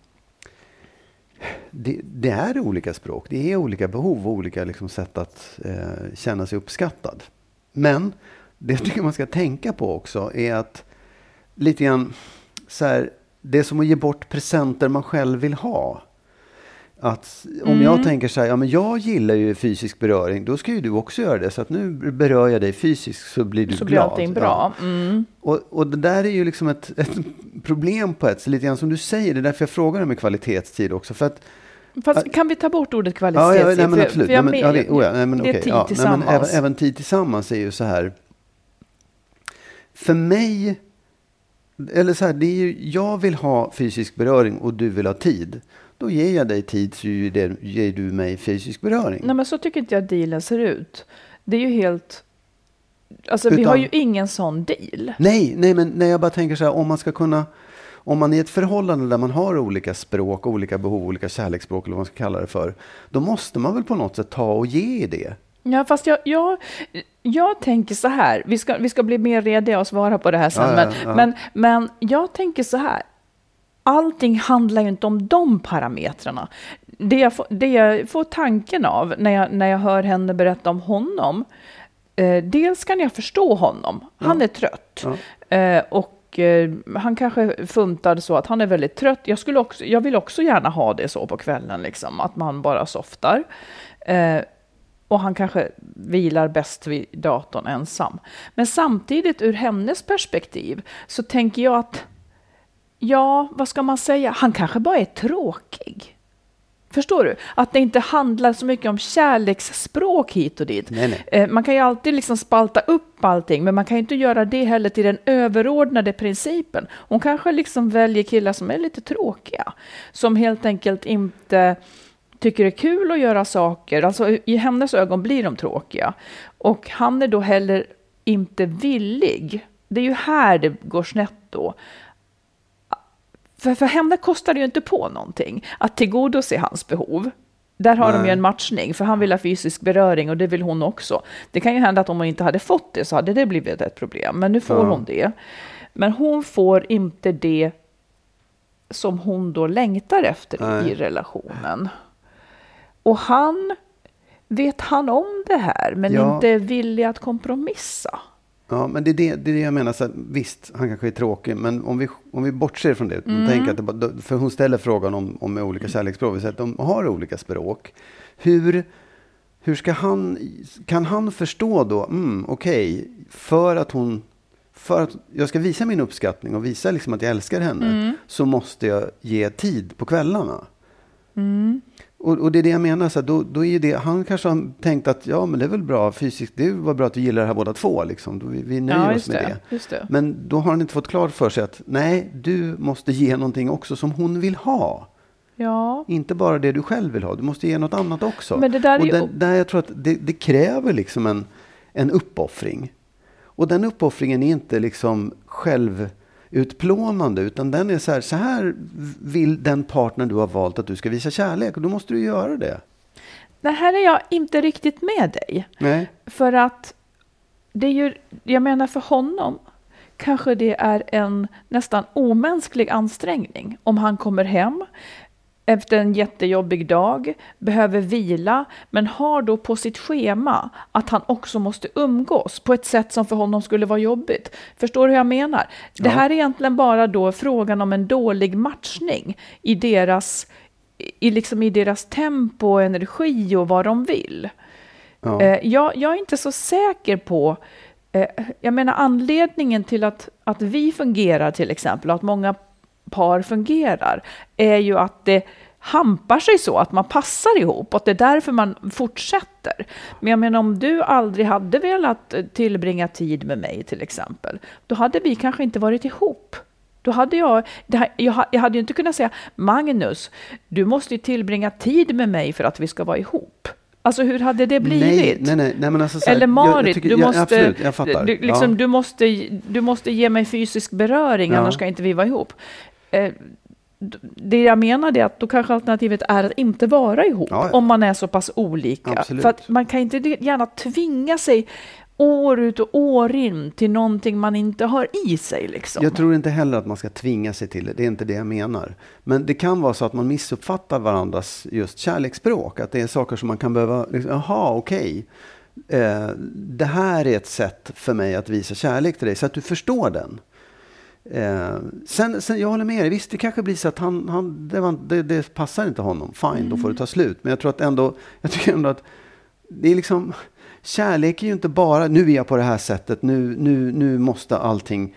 S2: det, det, är olika språk. Det är olika behov och olika liksom sätt att eh, känna sig uppskattad. Men det jag tycker man ska tänka på också är att lite grann så här, det är som att ge bort presenter man själv vill ha. Att om mm. jag tänker så här, ja men jag gillar ju fysisk beröring, då ska ju du också göra det. Så att nu berör jag dig fysiskt så blir du
S1: så
S2: glad. Så
S1: blir allting bra. Ja. Mm.
S2: Och, och det där är ju liksom ett, ett problem på ett sätt, lite grann som du säger. Det är därför jag frågar om kvalitetstid också. För att,
S1: Fast kan vi ta bort ordet kvalitetstid?
S2: Ja, ja nej, men absolut. För, för nej, men, ja, det, oh ja, nej, men, det är okay, tid ja, tillsammans. Nej, men även, även tid tillsammans är ju så här. För mig eller så här, det är ju, jag vill ha fysisk beröring och du vill ha tid. Då ger jag dig tid så ger du mig fysisk beröring.
S1: Nej men så tycker inte jag dealen ser ut. Det är ju helt... Alltså Utan, vi har ju ingen sån deal.
S2: Nej, nej men när jag bara tänker så här om man ska kunna om man i ett förhållande där man har olika språk, olika behov, olika kärleksspråk eller vad man ska kalla det för, då måste man väl på något sätt ta och ge i det.
S1: Ja, fast jag, jag, jag tänker så här, vi ska, vi ska bli mer rediga och svara på det här sen,
S2: Ja, ja,
S1: men,
S2: ja.
S1: men, men jag tänker så här, allting handlar ju inte om de parametrarna. Det jag, får, det jag får tanken av när jag, när jag hör henne berätta om honom, eh, dels kan jag förstå honom, han är trött. Eh, och eh, han kanske funtar så att han är väldigt trött. Jag, skulle också, jag vill också gärna ha det så på kvällen, liksom, att man bara softar. Och han kanske vilar bäst vid datorn ensam. Men samtidigt ur hennes perspektiv så tänker jag att, ja, vad ska man säga, han kanske bara är tråkig. Förstår du? Att det inte handlar så mycket om kärleksspråk hit och dit.
S2: Nej, nej.
S1: Eh, Man kan ju alltid liksom spalta upp allting, men man kan ju inte göra det heller till den överordnade principen. Hon kanske liksom väljer killar som är lite tråkiga, som helt enkelt inte tycker det är kul att göra saker. Alltså i hennes ögon blir de tråkiga. Och han är då heller inte villig. Det är ju här det går snett då. För, för henne kostar det ju inte på någonting att tillgodose hans behov. Där har de ju
S2: Nej.
S1: en matchning, för han vill ha fysisk beröring och det vill hon också. Det kan ju hända att om hon inte hade fått det så hade det blivit ett problem, men nu får
S2: Ja.
S1: hon det. Men hon får inte det som hon då längtar efter
S2: Nej.
S1: i relationen. Och han, vet han om det här, men
S2: Ja.
S1: inte är villig att kompromissa?
S2: Ja, men det är det, det, är det jag menar. Så att, visst, han kanske är tråkig, men om vi, om vi bortser från det. Mm. Tänk att det, bara- för hon ställer frågan om, om olika kärleksspråk. Vi säger att de har olika språk. Hur, hur ska han, kan han förstå då, mm, okej, för att hon, för att jag ska visa min uppskattning och visa liksom att jag älskar henne, så måste jag ge tid på kvällarna. Och, och det är det jag menar, så här, då, då är det, han kanske har tänkt att ja, men det är väl bra fysiskt, det var bra att vi gillar det här båda två, liksom. Då vi, vi nöjer
S1: Ja,
S2: oss med
S1: det,
S2: det.
S1: det.
S2: Men då har han inte fått klart för sig att nej, du måste ge någonting också som hon vill ha.
S1: Ja,
S2: Inte bara det du själv vill ha, du måste ge något annat också.
S1: Men det där är
S2: och
S1: ju-
S2: där, där jag tror att det, det kräver liksom en, en uppoffring. Och den uppoffringen är inte liksom självutplånande, utan den är så här, så här vill den partner du har valt att du ska visa kärlek, och då måste du göra det.
S1: det här är jag inte riktigt med dig.
S2: Nej.
S1: För att det är ju, jag menar för honom kanske det är en nästan omänsklig ansträngning om han kommer hem efter en jättejobbig dag, behöver vila, men har då på sitt schema att han också måste umgås på ett sätt som för honom skulle vara jobbigt. Förstår du hur jag menar? Det
S2: Ja.
S1: här är egentligen bara då frågan om en dålig matchning i deras, i, liksom i deras tempo, energi och vad de vill.
S2: Ja.
S1: Eh, jag, jag är inte så säker på, eh, jag menar anledningen till att, att vi fungerar till exempel, och att många par fungerar, är ju att det hampar sig så att man passar ihop och det är därför man fortsätter. Men jag menar om du aldrig hade velat eh, tillbringa tid med mig till exempel, då hade vi kanske inte varit ihop. Då hade jag, här, jag, ha- jag hade ju inte kunnat säga Magnus, du måste ju tillbringa tid med mig för att vi ska vara ihop. Alltså hur hade det blivit?
S2: Nej, nej, nej, alltså så här,
S1: Eller
S2: jag- jag
S1: Marit,
S2: tycker-
S1: du, måste,
S2: absolut,
S1: du, liksom,
S2: Ja.
S1: du, måste, du måste ge mig fysisk beröring,
S2: Ja.
S1: annars ska inte vi vara ihop. Eh, det jag menar är att då kanske alternativet är att inte vara ihop,
S2: Ja,
S1: om man är så pass olika.
S2: Absolut.
S1: För att man kan inte gärna tvinga sig år ut och år in till någonting man inte har i sig. Liksom.
S2: Jag tror inte heller att man ska tvinga sig till det. Det är inte det jag menar. Men det kan vara så att man missuppfattar varandras just kärleksspråk. Att det är saker som man kan behöva, liksom, jaha, okej. Eh, det här är ett sätt för mig att visa kärlek till dig, så att du förstår den. Eh, sen, sen, jag håller med dig, visst det kanske blir så att han, han, det, var, det, det passar inte honom. Fine, då får det ta slut. Men jag tror att ändå, jag tycker ändå att det är liksom, kärlek är ju inte bara, nu är jag på det här sättet, nu, nu, nu måste allting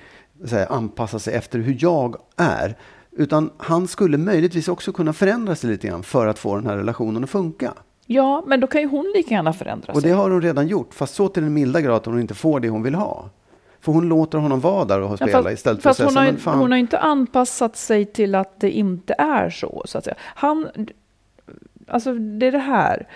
S2: här, anpassa sig efter hur jag är. Utan han skulle möjligtvis också kunna förändra sig lite grann för att få den här relationen att funka.
S1: Ja, men då kan ju hon lika gärna förändra
S2: Och
S1: sig.
S2: det har hon redan gjort, fast så till den milda grad att hon inte får det hon vill ha. För hon låter honom vara där och
S1: Ja,
S2: spela
S1: fast,
S2: istället för att säga
S1: hon, har,
S2: men fan.
S1: hon har inte anpassat sig till att det inte är så, så att säga. Han, alltså det är det här.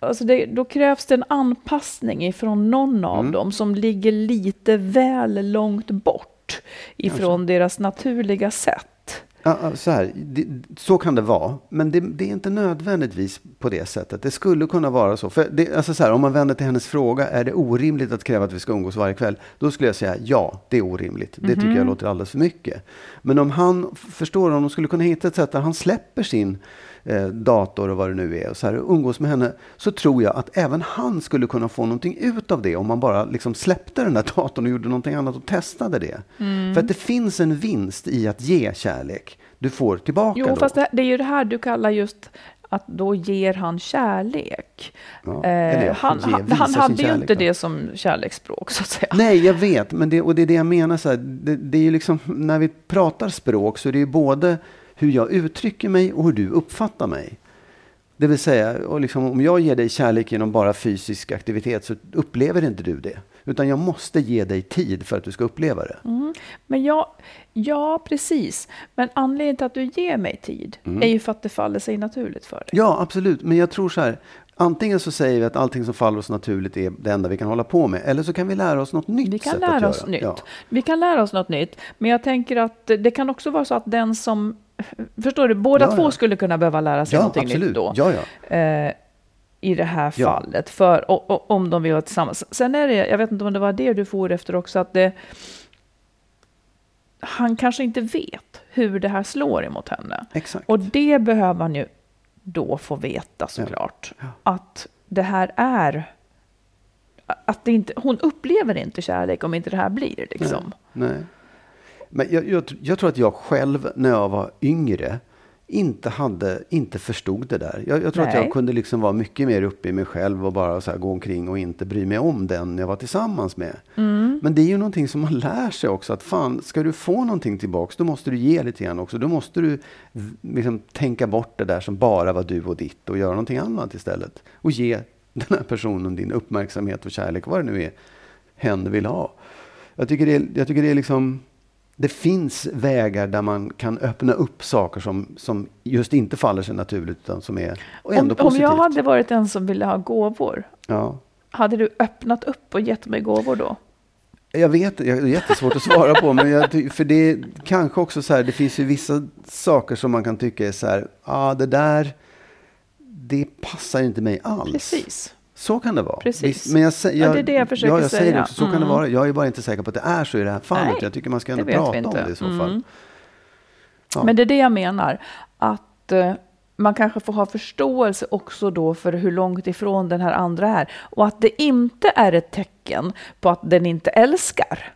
S1: Alltså det, då krävs det en anpassning ifrån någon av
S2: Mm.
S1: dem som ligger lite väl långt bort. ifrån deras naturliga sätt.
S2: Ja, så, här, det, så kan det vara, men det, det, är inte nödvändigtvis på det sättet. Det skulle kunna vara så. För det, alltså så här, om man vänder till hennes fråga, är det orimligt att kräva att vi ska umgås varje kväll? Då skulle jag säga ja, det är orimligt. Det tycker jag
S1: Mhm.
S2: låter alldeles för mycket. Men om han, förstår om de skulle kunna hitta ett sätt där han släpper sin eh, dator och vad det nu är och så här, umgås med henne, så tror jag att även han skulle kunna få någonting ut av det om man bara liksom släppte den där datorn och gjorde någonting annat och testade det.
S1: Mm.
S2: För att det finns en vinst i att ge kärlek. Du får tillbaka
S1: Jo,
S2: då.
S1: fast det, det är ju det här du kallar just att då ger han kärlek.
S2: Ja,
S1: Eh,
S2: eller ja,
S1: han, han, han hade ju inte
S2: då.
S1: det som kärleksspråk, så att säga.
S2: Nej, jag vet, men det, och det är det jag menar. Så här, det, det är ju liksom, när vi pratar språk så är det ju både hur jag uttrycker mig och hur du uppfattar mig. Det vill säga, och liksom, om jag ger dig kärlek genom bara fysisk aktivitet så upplever inte du det. Utan jag måste ge dig tid för att du ska uppleva det.
S1: Mm. Men jag, ja, precis. Men anledningen till att du ger mig tid
S2: Mm.
S1: är ju för att det faller sig naturligt för dig.
S2: Ja, absolut. Men jag tror så här. Antingen så säger vi att allting som faller oss naturligt är det enda vi kan hålla på med. Eller så kan vi lära oss något nytt
S1: Vi kan lära
S2: göra.
S1: oss nytt.
S2: Ja.
S1: Vi kan lära oss något nytt. Men jag tänker att det kan också vara så att den som... Förstår du? Båda
S2: Ja,
S1: två
S2: ja.
S1: skulle kunna behöva lära sig
S2: Ja,
S1: någonting
S2: absolut.
S1: nytt då.
S2: Ja, ja.
S1: Eh, I det här fallet. För, och, och, om de vill vara tillsammans. Sen är det, jag vet inte om det var det du for efter också, att det... Han kanske inte vet hur det här slår emot henne.
S2: Exakt.
S1: Och det behöver han ju då få veta såklart. Att det här är... Att det inte, hon upplever inte kärlek om inte det här blir liksom.
S2: Nej. Men jag, jag, jag tror att jag själv när jag var yngre inte, hade, inte förstod det där. Jag, jag tror att
S1: Nej.
S2: jag kunde liksom vara mycket mer uppe i mig själv och bara så här gå omkring och inte bry mig om den jag var tillsammans med.
S1: Mm.
S2: Men det är ju någonting som man lär sig också. Att fan, ska du få någonting tillbaks, då måste du ge lite grann också. Då måste du liksom tänka bort det där som bara var du och ditt och göra någonting annat istället. Och ge den här personen din uppmärksamhet och kärlek, vad det nu är hen vill ha. Jag tycker det jag tycker det är liksom det finns vägar där man kan öppna upp saker som, som just inte faller sig naturligt utan som är och ändå
S1: Om, om
S2: positivt.
S1: jag hade varit den som ville ha gåvor,
S2: ja.
S1: hade du öppnat upp och gett mig gåvor då?
S2: Jag vet, det är jättesvårt att svara på, men jag, för det är kanske också så här, det finns ju vissa saker som man kan tycka är så här, ah, det där, det passar inte mig alls.
S1: Precis.
S2: Så kan det vara.
S1: Precis.
S2: Men jag, sä-
S1: Ja,
S2: jag,
S1: det är det jag försöker
S2: ja, jag säger
S1: säga.
S2: också, så kan det
S1: Mm.
S2: vara. Jag är bara inte säker på att det är så i det här fallet.
S1: Nej,
S2: jag tycker man ska ändå prata om det i så
S1: Mm.
S2: fall. Ja.
S1: Men det är det jag menar. Att eh, man kanske får ha förståelse också då för hur långt ifrån den här andra är. Och att det inte är ett tecken på att den inte älskar.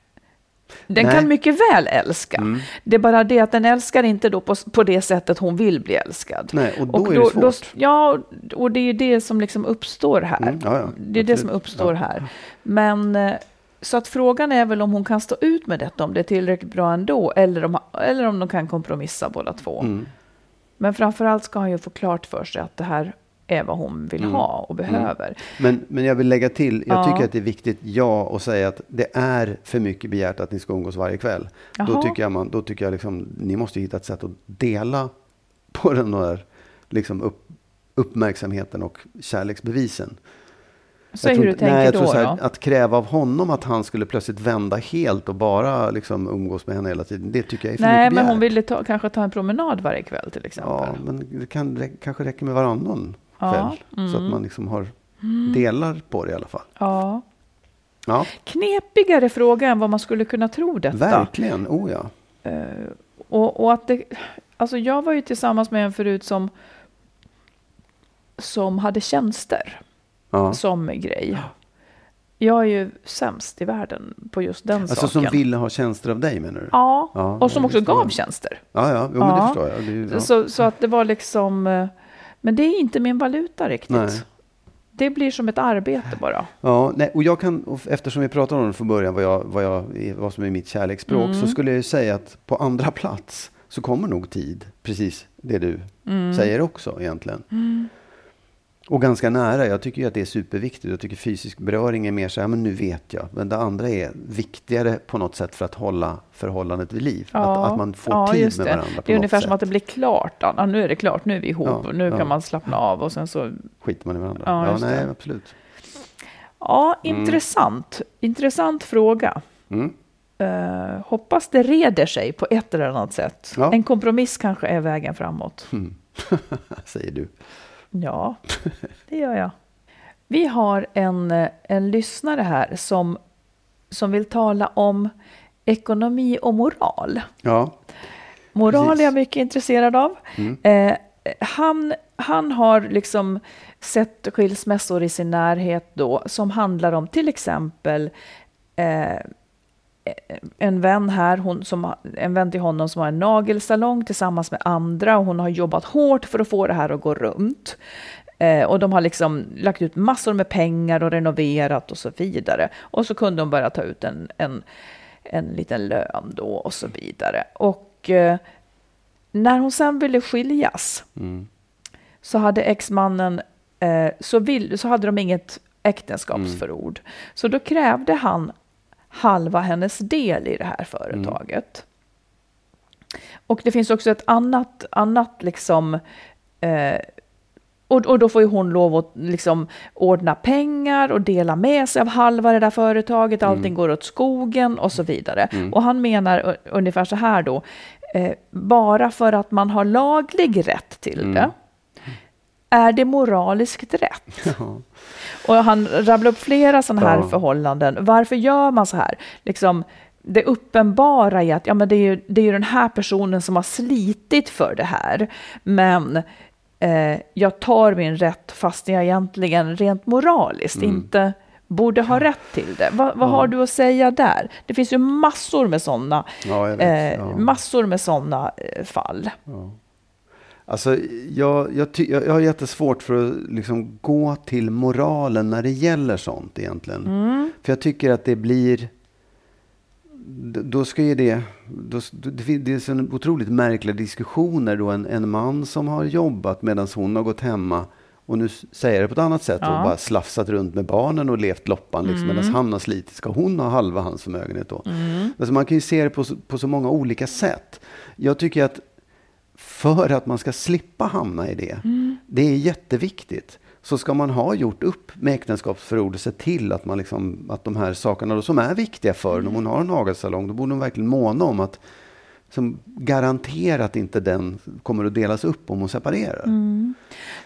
S1: Den
S2: Nej.
S1: kan mycket väl älska.
S2: Mm.
S1: Det är bara det att den älskar inte då på, på det sättet hon vill bli älskad.
S2: Nej, och då är det svårt.
S1: ja, och det är det som liksom uppstår här.
S2: Mm, ja, ja,
S1: det är det som uppstår
S2: Ja.
S1: här. Men eh, så att frågan är väl om hon kan stå ut med detta, om det är tillräckligt bra ändå, eller om, eller om de kan kompromissa båda två.
S2: Mm.
S1: Men framförallt ska han ju få klart för sig att det här är vad hon vill
S2: Mm.
S1: ha och behöver.
S2: Men, men jag vill lägga till, jag
S1: Ja.
S2: tycker att det är viktigt, ja, att säga att det är för mycket begärt att ni ska umgås varje kväll. Då
S1: Jaha.
S2: tycker jag, man, då tycker jag liksom, ni måste hitta ett sätt att dela på den där liksom upp, uppmärksamheten och kärleksbevisen.
S1: Säg
S2: Jag
S1: hur
S2: tror
S1: du tänker
S2: nej, jag
S1: då.
S2: tror så här,
S1: då.
S2: Att kräva av honom att han skulle plötsligt vända helt och bara liksom umgås med henne hela tiden, det tycker jag är för
S1: Nej,
S2: mycket
S1: men hon ville ta, kanske ta en promenad varje kväll till exempel.
S2: Ja, men det kan, det kanske räcker med varannan
S1: Ja,
S2: kväll. Så att
S1: mm.
S2: man liksom har delar på det i alla fall.
S1: Ja.
S2: Ja,
S1: Knepigare fråga än vad man skulle kunna tro detta.
S2: verkligen. Oh ja.
S1: Eh, och, och att det, alltså jag var ju tillsammans med en förut som, som hade tjänster
S2: ja.
S1: som grej. Jag är ju sämst i världen på just den
S2: Alltså
S1: saken.
S2: som ville ha tjänster av dig menar du?
S1: Ja,
S2: Ja,
S1: och som också gav tjänster.
S2: Ja, ja, jo, men det förstår jag. Det ju- ja.
S1: Så, så att det var liksom... Men det är inte min valuta riktigt.
S2: Nej.
S1: Det blir som ett arbete bara.
S2: Ja, nej, och jag kan, eftersom vi pratade om det från början, vad, jag, vad, jag, vad som är mitt kärleksspråk,
S1: Mm.
S2: så skulle jag ju säga att på andra plats så kommer nog tid, precis det du
S1: Mm.
S2: säger också egentligen. Och ganska nära. Jag tycker ju att det är superviktigt. Jag tycker fysisk beröring är mer så här, men nu vet jag. Men det andra är viktigare på något sätt för att hålla förhållandet vid liv.
S1: Ja,
S2: att, att man får
S1: ja,
S2: tid med
S1: det.
S2: varandra på
S1: Det är ungefär
S2: sätt.
S1: som att det blir klart. Ja, nu är det klart, nu är vi ihop. Och nu kan man slappna av och sen så...
S2: Skiter man i varandra.
S1: Ja,
S2: nej,
S1: det.
S2: absolut.
S1: Ja, intressant. Intressant fråga.
S2: Mm.
S1: Eh, hoppas det reder sig på ett eller annat sätt. En kompromiss kanske är vägen framåt.
S2: Mm. Säger du.
S1: Ja, det gör jag. Vi har en, eh, en lyssnare här som, som vill tala om ekonomi och moral.
S2: Ja.
S1: Moral
S2: Precis.
S1: är jag mycket intresserad av.
S2: Mm.
S1: Eh, han, han har liksom sett skilsmässor i sin närhet då som handlar om till exempel eh, en vän här, hon som, en vän till honom som har en nagelsalong tillsammans med andra och hon har jobbat hårt för att få det här att gå runt. Eh, och de har liksom lagt ut massor med pengar och renoverat och så vidare. Och så kunde hon börja ta ut en, en, en liten lön då och så vidare. Och eh, när hon sen ville skiljas
S2: Mm.
S1: så hade exmannen, eh, så, vill, så hade de inget äktenskapsförord. Så då krävde han halva hennes del i det här företaget. Och det finns också ett annat, annat liksom, eh, och, och då får ju hon lov att liksom ordna pengar och dela med sig av halva det där företaget, allting går åt skogen och så vidare. Och han menar ungefär så här då, eh, bara för att man har laglig rätt till det, är det moraliskt rätt? Och han rabblar upp flera sådana här
S2: Ja.
S1: förhållanden. Varför gör man så här? Liksom, det uppenbara är att ja, men det, är ju, det är ju den här personen som har slitit för det här. Men eh, jag tar min rätt fast jag egentligen rent moraliskt inte borde ha rätt till det. Va, vad har du att säga där? Det finns ju massor med sådana
S2: Ja,
S1: eh,
S2: Ja.
S1: massor med sådana eh, fall.
S2: Alltså, jag, jag, ty, jag, jag har jättesvårt för att liksom gå till moralen när det gäller sånt egentligen. För jag tycker att det blir... Då ska ju det... Då, det, det är så otroligt märkliga diskussioner då en, en man som har jobbat medan hon har gått hemma och nu säger jag det på ett annat sätt och bara slafsat runt med barnen och levt loppan liksom, medan han har slitit. Ska hon ha halva hans förmögenhet då? Alltså man kan ju se det på, på så många olika sätt. Jag tycker att för att man ska slippa hamna i det, det är jätteviktigt, så ska man ha gjort upp med äktenskapsförord och till att, man liksom, att de här sakerna då, som är viktiga för en, om hon har en nagelsalong, då borde hon verkligen måna om att som garantera att inte den kommer att delas upp om hon separerar.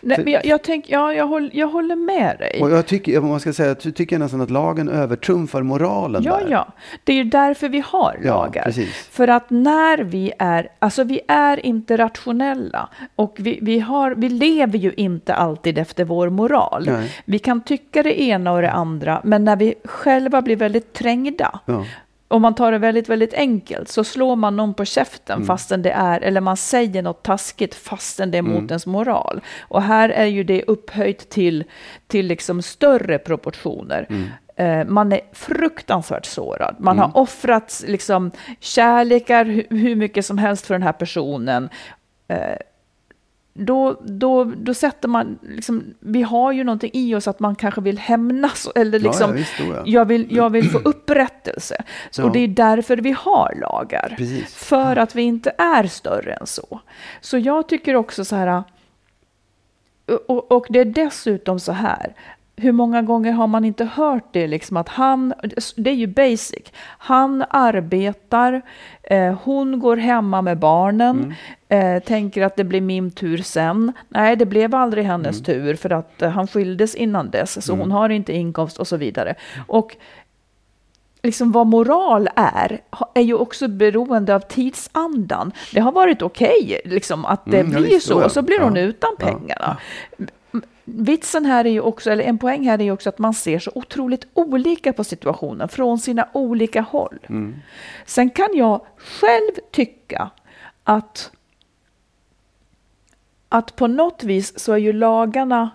S1: Nej,
S2: För-
S1: men jag, jag, tänk, ja, jag, håller, jag håller med dig.
S2: Och jag tycker, man ska säga, jag tycker nästan att lagen övertrumfar moralen
S1: Ja,
S2: där.
S1: ja. Det är ju därför vi har
S2: Ja,
S1: lagar.
S2: precis.
S1: För att när vi är, alltså vi är inte rationella och vi, vi, har, vi lever ju inte alltid efter vår moral.
S2: Nej.
S1: Vi kan tycka det ena och det andra, men när vi själva blir väldigt trängda,
S2: Ja.
S1: Om man tar det väldigt, väldigt enkelt, så slår man någon på käften
S2: Mm.
S1: fastän det är, eller man säger något taskigt fastän det är mot
S2: Mm.
S1: ens moral. Och här är ju det upphöjt till, till liksom större proportioner.
S2: Mm.
S1: Eh, Man är fruktansvärt sårad. Man har offrat liksom kärlekar hu- hur mycket som helst för den här personen. Då, då, då sätter man, liksom, vi har ju någonting i oss att man kanske vill hämnas eller
S2: Ja,
S1: liksom,
S2: ja, visst, då, ja.
S1: jag, vill, jag vill få upprättelse. Så,
S2: Ja.
S1: Och det är därför vi har lagar.
S2: Precis.
S1: För att vi inte är större än så. Så jag tycker också så här, och, och det är dessutom så här, hur många gånger har man inte hört det, liksom att han, det är ju basic, han arbetar, eh, hon går hemma med barnen, eh, tänker att det blir min tur sen. Nej, det blev aldrig hennes tur för att eh, han skildes innan dess, så hon har inte inkomst och så vidare. Och liksom vad moral är, är ju också beroende av tidsandan. Det har varit okej liksom, att det
S2: Mm, ja,
S1: blir så,
S2: ja.
S1: och så blir hon
S2: Ja.
S1: utan
S2: Ja.
S1: pengarna. M- Vitsen här är ju också, eller en poäng här är ju också att man ser så otroligt olika på situationen från sina olika håll.
S2: Mm.
S1: Sen kan jag själv tycka att, att på något vis så är ju lagarna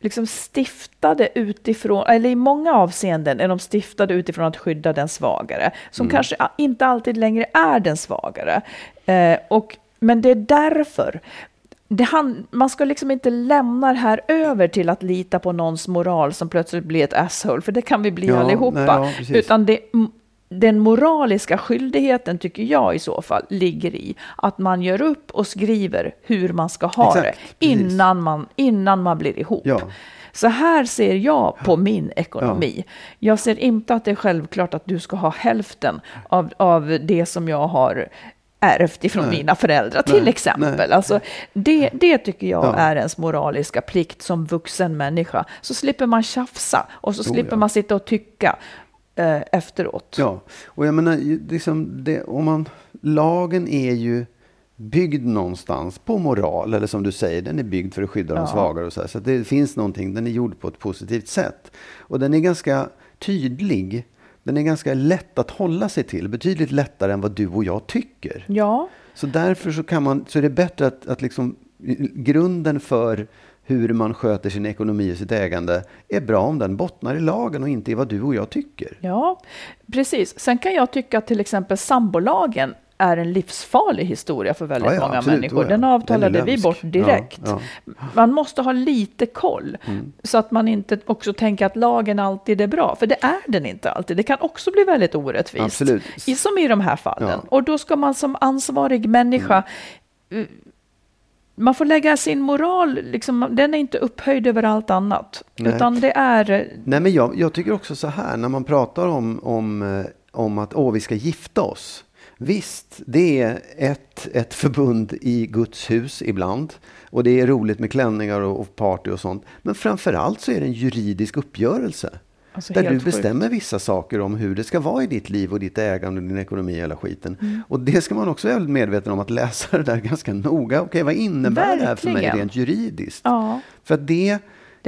S1: liksom stiftade utifrån, eller i många avseenden är de stiftade utifrån att skydda den svagare, som kanske a- inte alltid längre är den svagare. Eh, och, men det är därför han, man ska liksom inte lämna det här över till att lita på någons moral som plötsligt blir ett asshole, för det kan vi bli
S2: Ja,
S1: allihopa.
S2: nej, ja.
S1: Utan det, den moraliska skyldigheten tycker jag i så fall ligger i att man gör upp och skriver hur man ska ha
S2: Exakt,
S1: det
S2: precis.
S1: innan man, innan man blir ihop.
S2: Ja.
S1: Så här ser jag på min ekonomi. Jag ser inte att det är självklart att du ska ha hälften av, av det som jag har ärvt ifrån
S2: Nej.
S1: mina föräldrar till
S2: Nej.
S1: exempel.
S2: Nej.
S1: Alltså, det, det tycker jag
S2: Ja.
S1: är ens moraliska plikt som vuxen människa. Så slipper man tjafsa och så
S2: Jo,
S1: slipper
S2: ja.
S1: man sitta och tycka eh, efteråt.
S2: Ja, och jag menar, liksom det, om man, lagen är ju byggd någonstans på moral, eller som du säger, den är byggd för att skydda de
S1: Ja.
S2: svagare och så här. Så det finns någonting, den är gjord på ett positivt sätt. Och den är ganska tydlig, den är ganska lätt att hålla sig till, betydligt lättare än vad du och jag tycker.
S1: Ja,
S2: Så därför så, kan man, så är det bättre att, att liksom, grunden för hur man sköter sin ekonomi och sitt ägande är bra om den bottnar i lagen och inte i vad du och jag tycker.
S1: ja, precis. Sen kan jag tycka att till exempel sambolagen är en livsfarlig historia för väldigt
S2: Ja, ja,
S1: många
S2: absolut.
S1: människor. Den avtalade
S2: Den
S1: vi bort direkt.
S2: Ja,
S1: Man måste ha lite koll så att man inte också tänker att lagen alltid är bra, för det är den inte alltid. Det kan också bli väldigt orättvist,
S2: Absolut.
S1: I, som i de här fallen. Och då ska man som ansvarig människa eh, man får lägga sin moral, liksom, den är inte upphöjd över allt annat.
S2: Nej.
S1: Utan det är, eh,
S2: Nej, men jag, jag tycker också så här, när man pratar om, om, eh, om att åh, vi ska gifta oss. Visst, det är ett, ett förbund i Guds hus ibland. Och det är roligt med klänningar och, och party och sånt. Men framför allt så är det en juridisk uppgörelse.
S1: Alltså,
S2: där du
S1: sjukt.
S2: bestämmer vissa saker om hur det ska vara i ditt liv och ditt ägande och din ekonomi och hela skiten.
S1: Mm.
S2: Och det ska man också vara väldigt medveten om att läsa det där ganska noga. Okej, vad innebär det här för mig
S1: Verkligen.
S2: rent juridiskt?
S1: ja,
S2: För att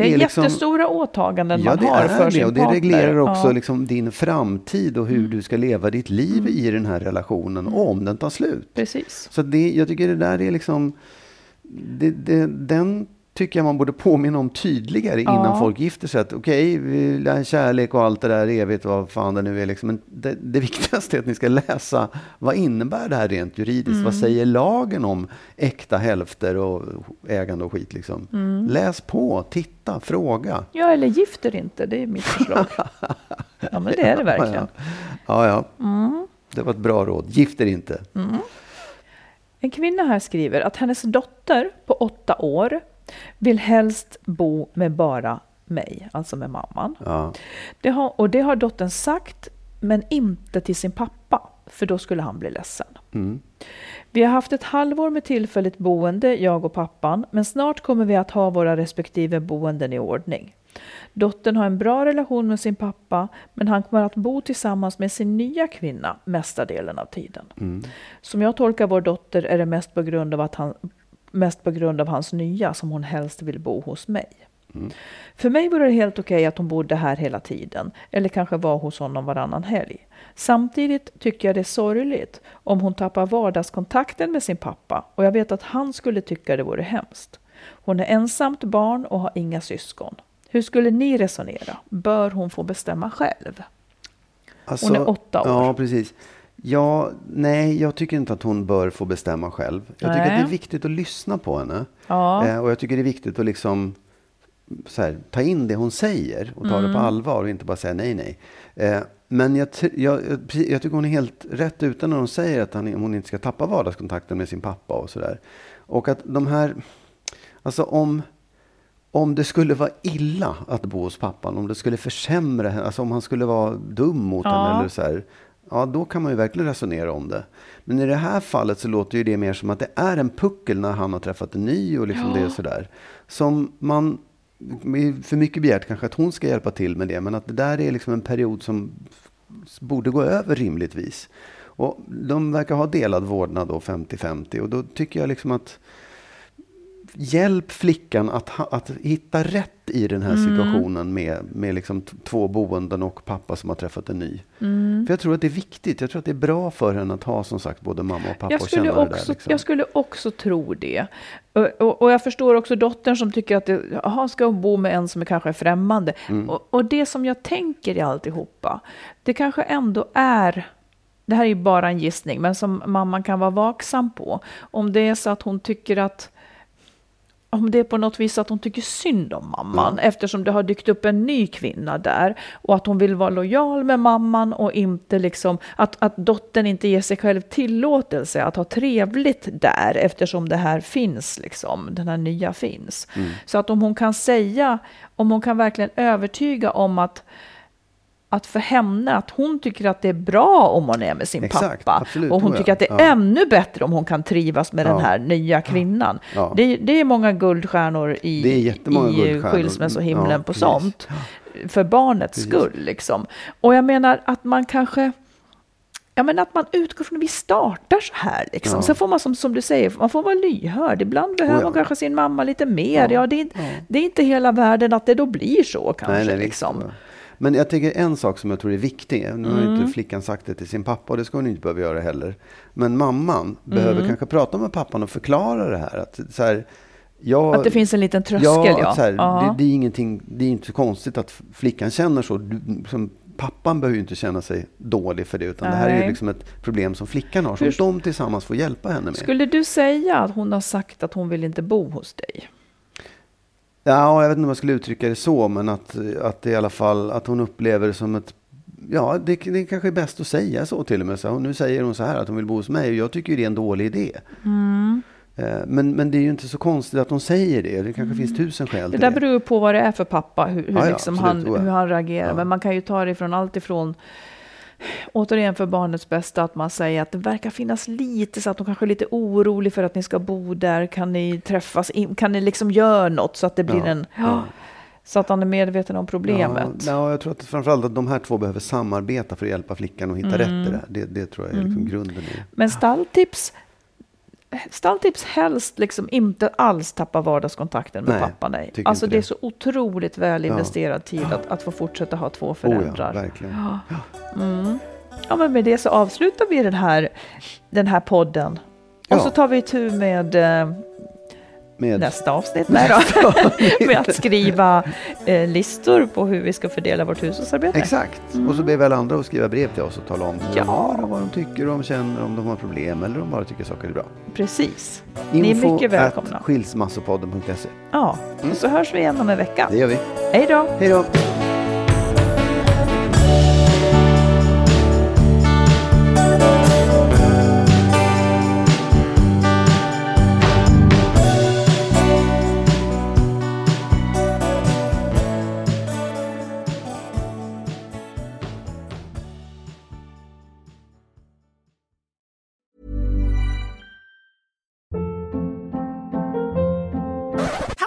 S2: det,
S1: det är,
S2: liksom-
S1: jättestora åtaganden
S2: Ja,
S1: man
S2: det
S1: har
S2: är
S1: för
S2: det.
S1: sin
S2: Och det
S1: partner.
S2: reglerar också
S1: Ja. Mm.
S2: liksom din framtid och hur du ska leva ditt liv i den här relationen om den tar slut.
S1: Precis.
S2: Så det, jag tycker det där är liksom... Det, det, den tycker jag man borde påminna om tydligare innan
S1: Ja.
S2: folk gifter sig. Att okej, vi lär kärlek och allt det där evigt, vad fan det nu är. Liksom. Men det, det viktigaste är att ni ska läsa, vad innebär det här rent juridiskt?
S1: Mm.
S2: Vad säger lagen om äkta hälfter och ägande och skit? Liksom?
S1: Mm.
S2: Läs på, titta, fråga.
S1: Ja, eller gifter inte, det är mitt förslag. ja, men det är det verkligen.
S2: Ja, ja.
S1: Mm.
S2: Det var ett bra råd. Gift er inte.
S1: En kvinna här skriver att hennes dotter på åtta år vill helst bo med bara mig, alltså med mamman.
S2: Ja.
S1: Det har, och det har dottern sagt, men inte till sin pappa, för då skulle han bli ledsen.
S2: Mm.
S1: Vi har haft ett halvår med tillfälligt boende, jag och pappan, men snart kommer vi att ha våra respektive boenden i ordning. Dottern har en bra relation med sin pappa, men han kommer att bo tillsammans med sin nya kvinna mesta delen av tiden.
S2: Mm.
S1: Som jag tolkar vår dotter är det mest på grund av, att han, mest på grund av hans nya som hon helst vill bo hos mig. För mig vore det helt okej att hon bodde här hela tiden, eller kanske var hos honom varannan helg. Samtidigt tycker jag det är sorgligt om hon tappar vardagskontakten med sin pappa och jag vet att han skulle tycka det vore hemskt. Hon är ensamt barn och har inga syskon. Hur skulle ni resonera? Bör hon få bestämma själv?
S2: Alltså,
S1: Hon är åtta år.
S2: Ja, precis. Ja, nej, jag tycker inte att hon bör få bestämma själv. Jag tycker
S1: Nej.
S2: att det är viktigt att lyssna på henne.
S1: Ja.
S2: Eh, och jag tycker det är viktigt att liksom här, ta in det hon säger och ta det
S1: Mm.
S2: på allvar och inte bara säga nej, nej. Eh, men jag, jag, jag, tycker hon är helt rätt ute när hon säger att han, hon inte ska tappa vardagskontakten med sin pappa och sådär. Och att de här, alltså om, om det skulle vara illa att bo hos pappan, om det skulle försämra henne, alltså om han skulle vara dum mot
S1: Ja.
S2: henne eller så här, ja då kan man ju verkligen resonera om det. Men i det här fallet så låter ju det mer som att det är en puckel när han har träffat en ny och liksom det är sådär. Som man, för mycket begärt kanske att hon ska hjälpa till med det, men att det där är liksom en period som borde gå över rimligtvis. Och de verkar ha delad vårdnad då 50-50 och då tycker jag liksom att hjälp flickan att, att hitta rätt i den här situationen med, med liksom två boenden och pappa som har träffat en ny. För jag tror att det är viktigt. Jag tror att det är bra för henne att ha som sagt både mamma och pappa
S1: Jag
S2: och
S1: skulle,
S2: känna det
S1: också,
S2: där. Liksom.
S1: jag skulle också tro det. Och, och, och jag förstår också dottern som tycker att det, aha, ska hon bo med en som är kanske är främmande.
S2: Mm.
S1: Och, och det som jag tänker i alltihopa, det kanske ändå är det här är ju bara en gissning, men som mamman kan vara vaksam på. Om det är så att hon tycker att om det är på något vis att hon tycker synd om mamman eftersom det har dykt upp en ny kvinna där och att hon vill vara lojal med mamman och inte liksom att, att dottern inte ger sig själv tillåtelse att ha trevligt där eftersom det här finns liksom, den här nya finns. Så att om hon kan säga, om hon kan verkligen övertyga om att att för henne, att hon tycker att det är bra om hon är med sin
S2: Exakt,
S1: pappa.
S2: absolut,
S1: och hon tycker att det är
S2: Ja.
S1: ännu bättre om hon kan trivas med den
S2: Ja.
S1: här nya kvinnan.
S2: Ja.
S1: Det, det är många guldstjärnor i,
S2: Det
S1: i skilsmässohimlen på sånt. För barnets
S2: Precis.
S1: skull liksom. Och jag menar att man kanske Ja, men att man utgår från att vi startar så här. Liksom.
S2: Ja.
S1: Sen får man, som, som du säger, man får vara lyhörd. Ibland behöver
S2: Oh ja.
S1: man kanske sin mamma lite mer. Ja.
S2: Ja.
S1: det, är, det är inte hela världen att det då blir så kanske.
S2: Nej, nej,
S1: liksom.
S2: Men jag tycker en sak som jag tror är viktig. Nu har
S1: Mm.
S2: inte flickan sagt det till sin pappa och det ska hon inte behöva göra heller. Men mamman behöver
S1: Mm.
S2: kanske prata med pappan och förklara det här. Att, så här, jag,
S1: Att det finns en liten tröskel,
S2: ja.
S1: ja.
S2: här, det, det, är ingenting, det är inte så konstigt att flickan känner så. Du, som, pappan behöver ju inte känna sig dålig för det. Utan det här är ju
S1: Nej.
S2: liksom ett problem som flickan har. Som
S1: Hur-
S2: de tillsammans får hjälpa henne med.
S1: Skulle du säga att hon har sagt att hon vill inte bo hos dig?
S2: Ja, jag vet inte om jag skulle uttrycka det så, men att, att det i alla fall att hon upplever det som ett Ja, det, det kanske är bäst att säga så till och med. Så, nu säger hon så här att hon vill bo hos mig och jag tycker det är en dålig idé.
S1: Mm.
S2: Eh, Men, men det är ju inte så konstigt att hon säger det. Det kanske finns tusen skäl
S1: Det
S2: till
S1: där
S2: det.
S1: beror på vad det är för pappa, hur, hur,
S2: Ja, ja,
S1: liksom
S2: absolut,
S1: han, hur han reagerar.
S2: Ja.
S1: Men man kan ju ta det från allt ifrån Återigen för barnets bästa att man säger att det verkar finnas lite så att hon kanske är lite orolig för att ni ska bo där. Kan ni träffas? in- Kan ni liksom göra något så att det blir
S2: Ja,
S1: en...
S2: ja.
S1: Så att han är medveten om problemet.
S2: Ja, ja, jag tror att framförallt att de här två behöver samarbeta för att hjälpa flickan att hitta
S1: Mm.
S2: rätt i det här. Det, det tror jag är liksom grunden i.
S1: Men stalltips, stalltips helst liksom inte alls tappa vardagskontakten med
S2: Nej,
S1: pappa. Nej. Alltså
S2: inte
S1: det är
S2: det.
S1: så otroligt väl investerad tid att, att få fortsätta ha två
S2: Oh
S1: föräldrar.
S2: ja, verkligen.
S1: Ja, men med det så avslutar vi den här, den här podden. Och
S2: Ja.
S1: så tar vi tur med eh,
S2: Med,
S1: nästa avsnitt nej då, med att skriva eh, listor på hur vi ska fördela vårt hushållsarbete.
S2: Exakt. Och så ber vi alla andra att skriva brev till oss och tala om hur
S1: Ja.
S2: de har och vad de tycker och om de känner, om de har problem eller om de bara tycker saker är bra.
S1: Precis. Ni är mycket välkomna.
S2: at skilsmassopodden.se.
S1: Ja, och så hörs vi igen om en vecka.
S2: Det gör vi.
S1: Hej då!
S2: Hej då!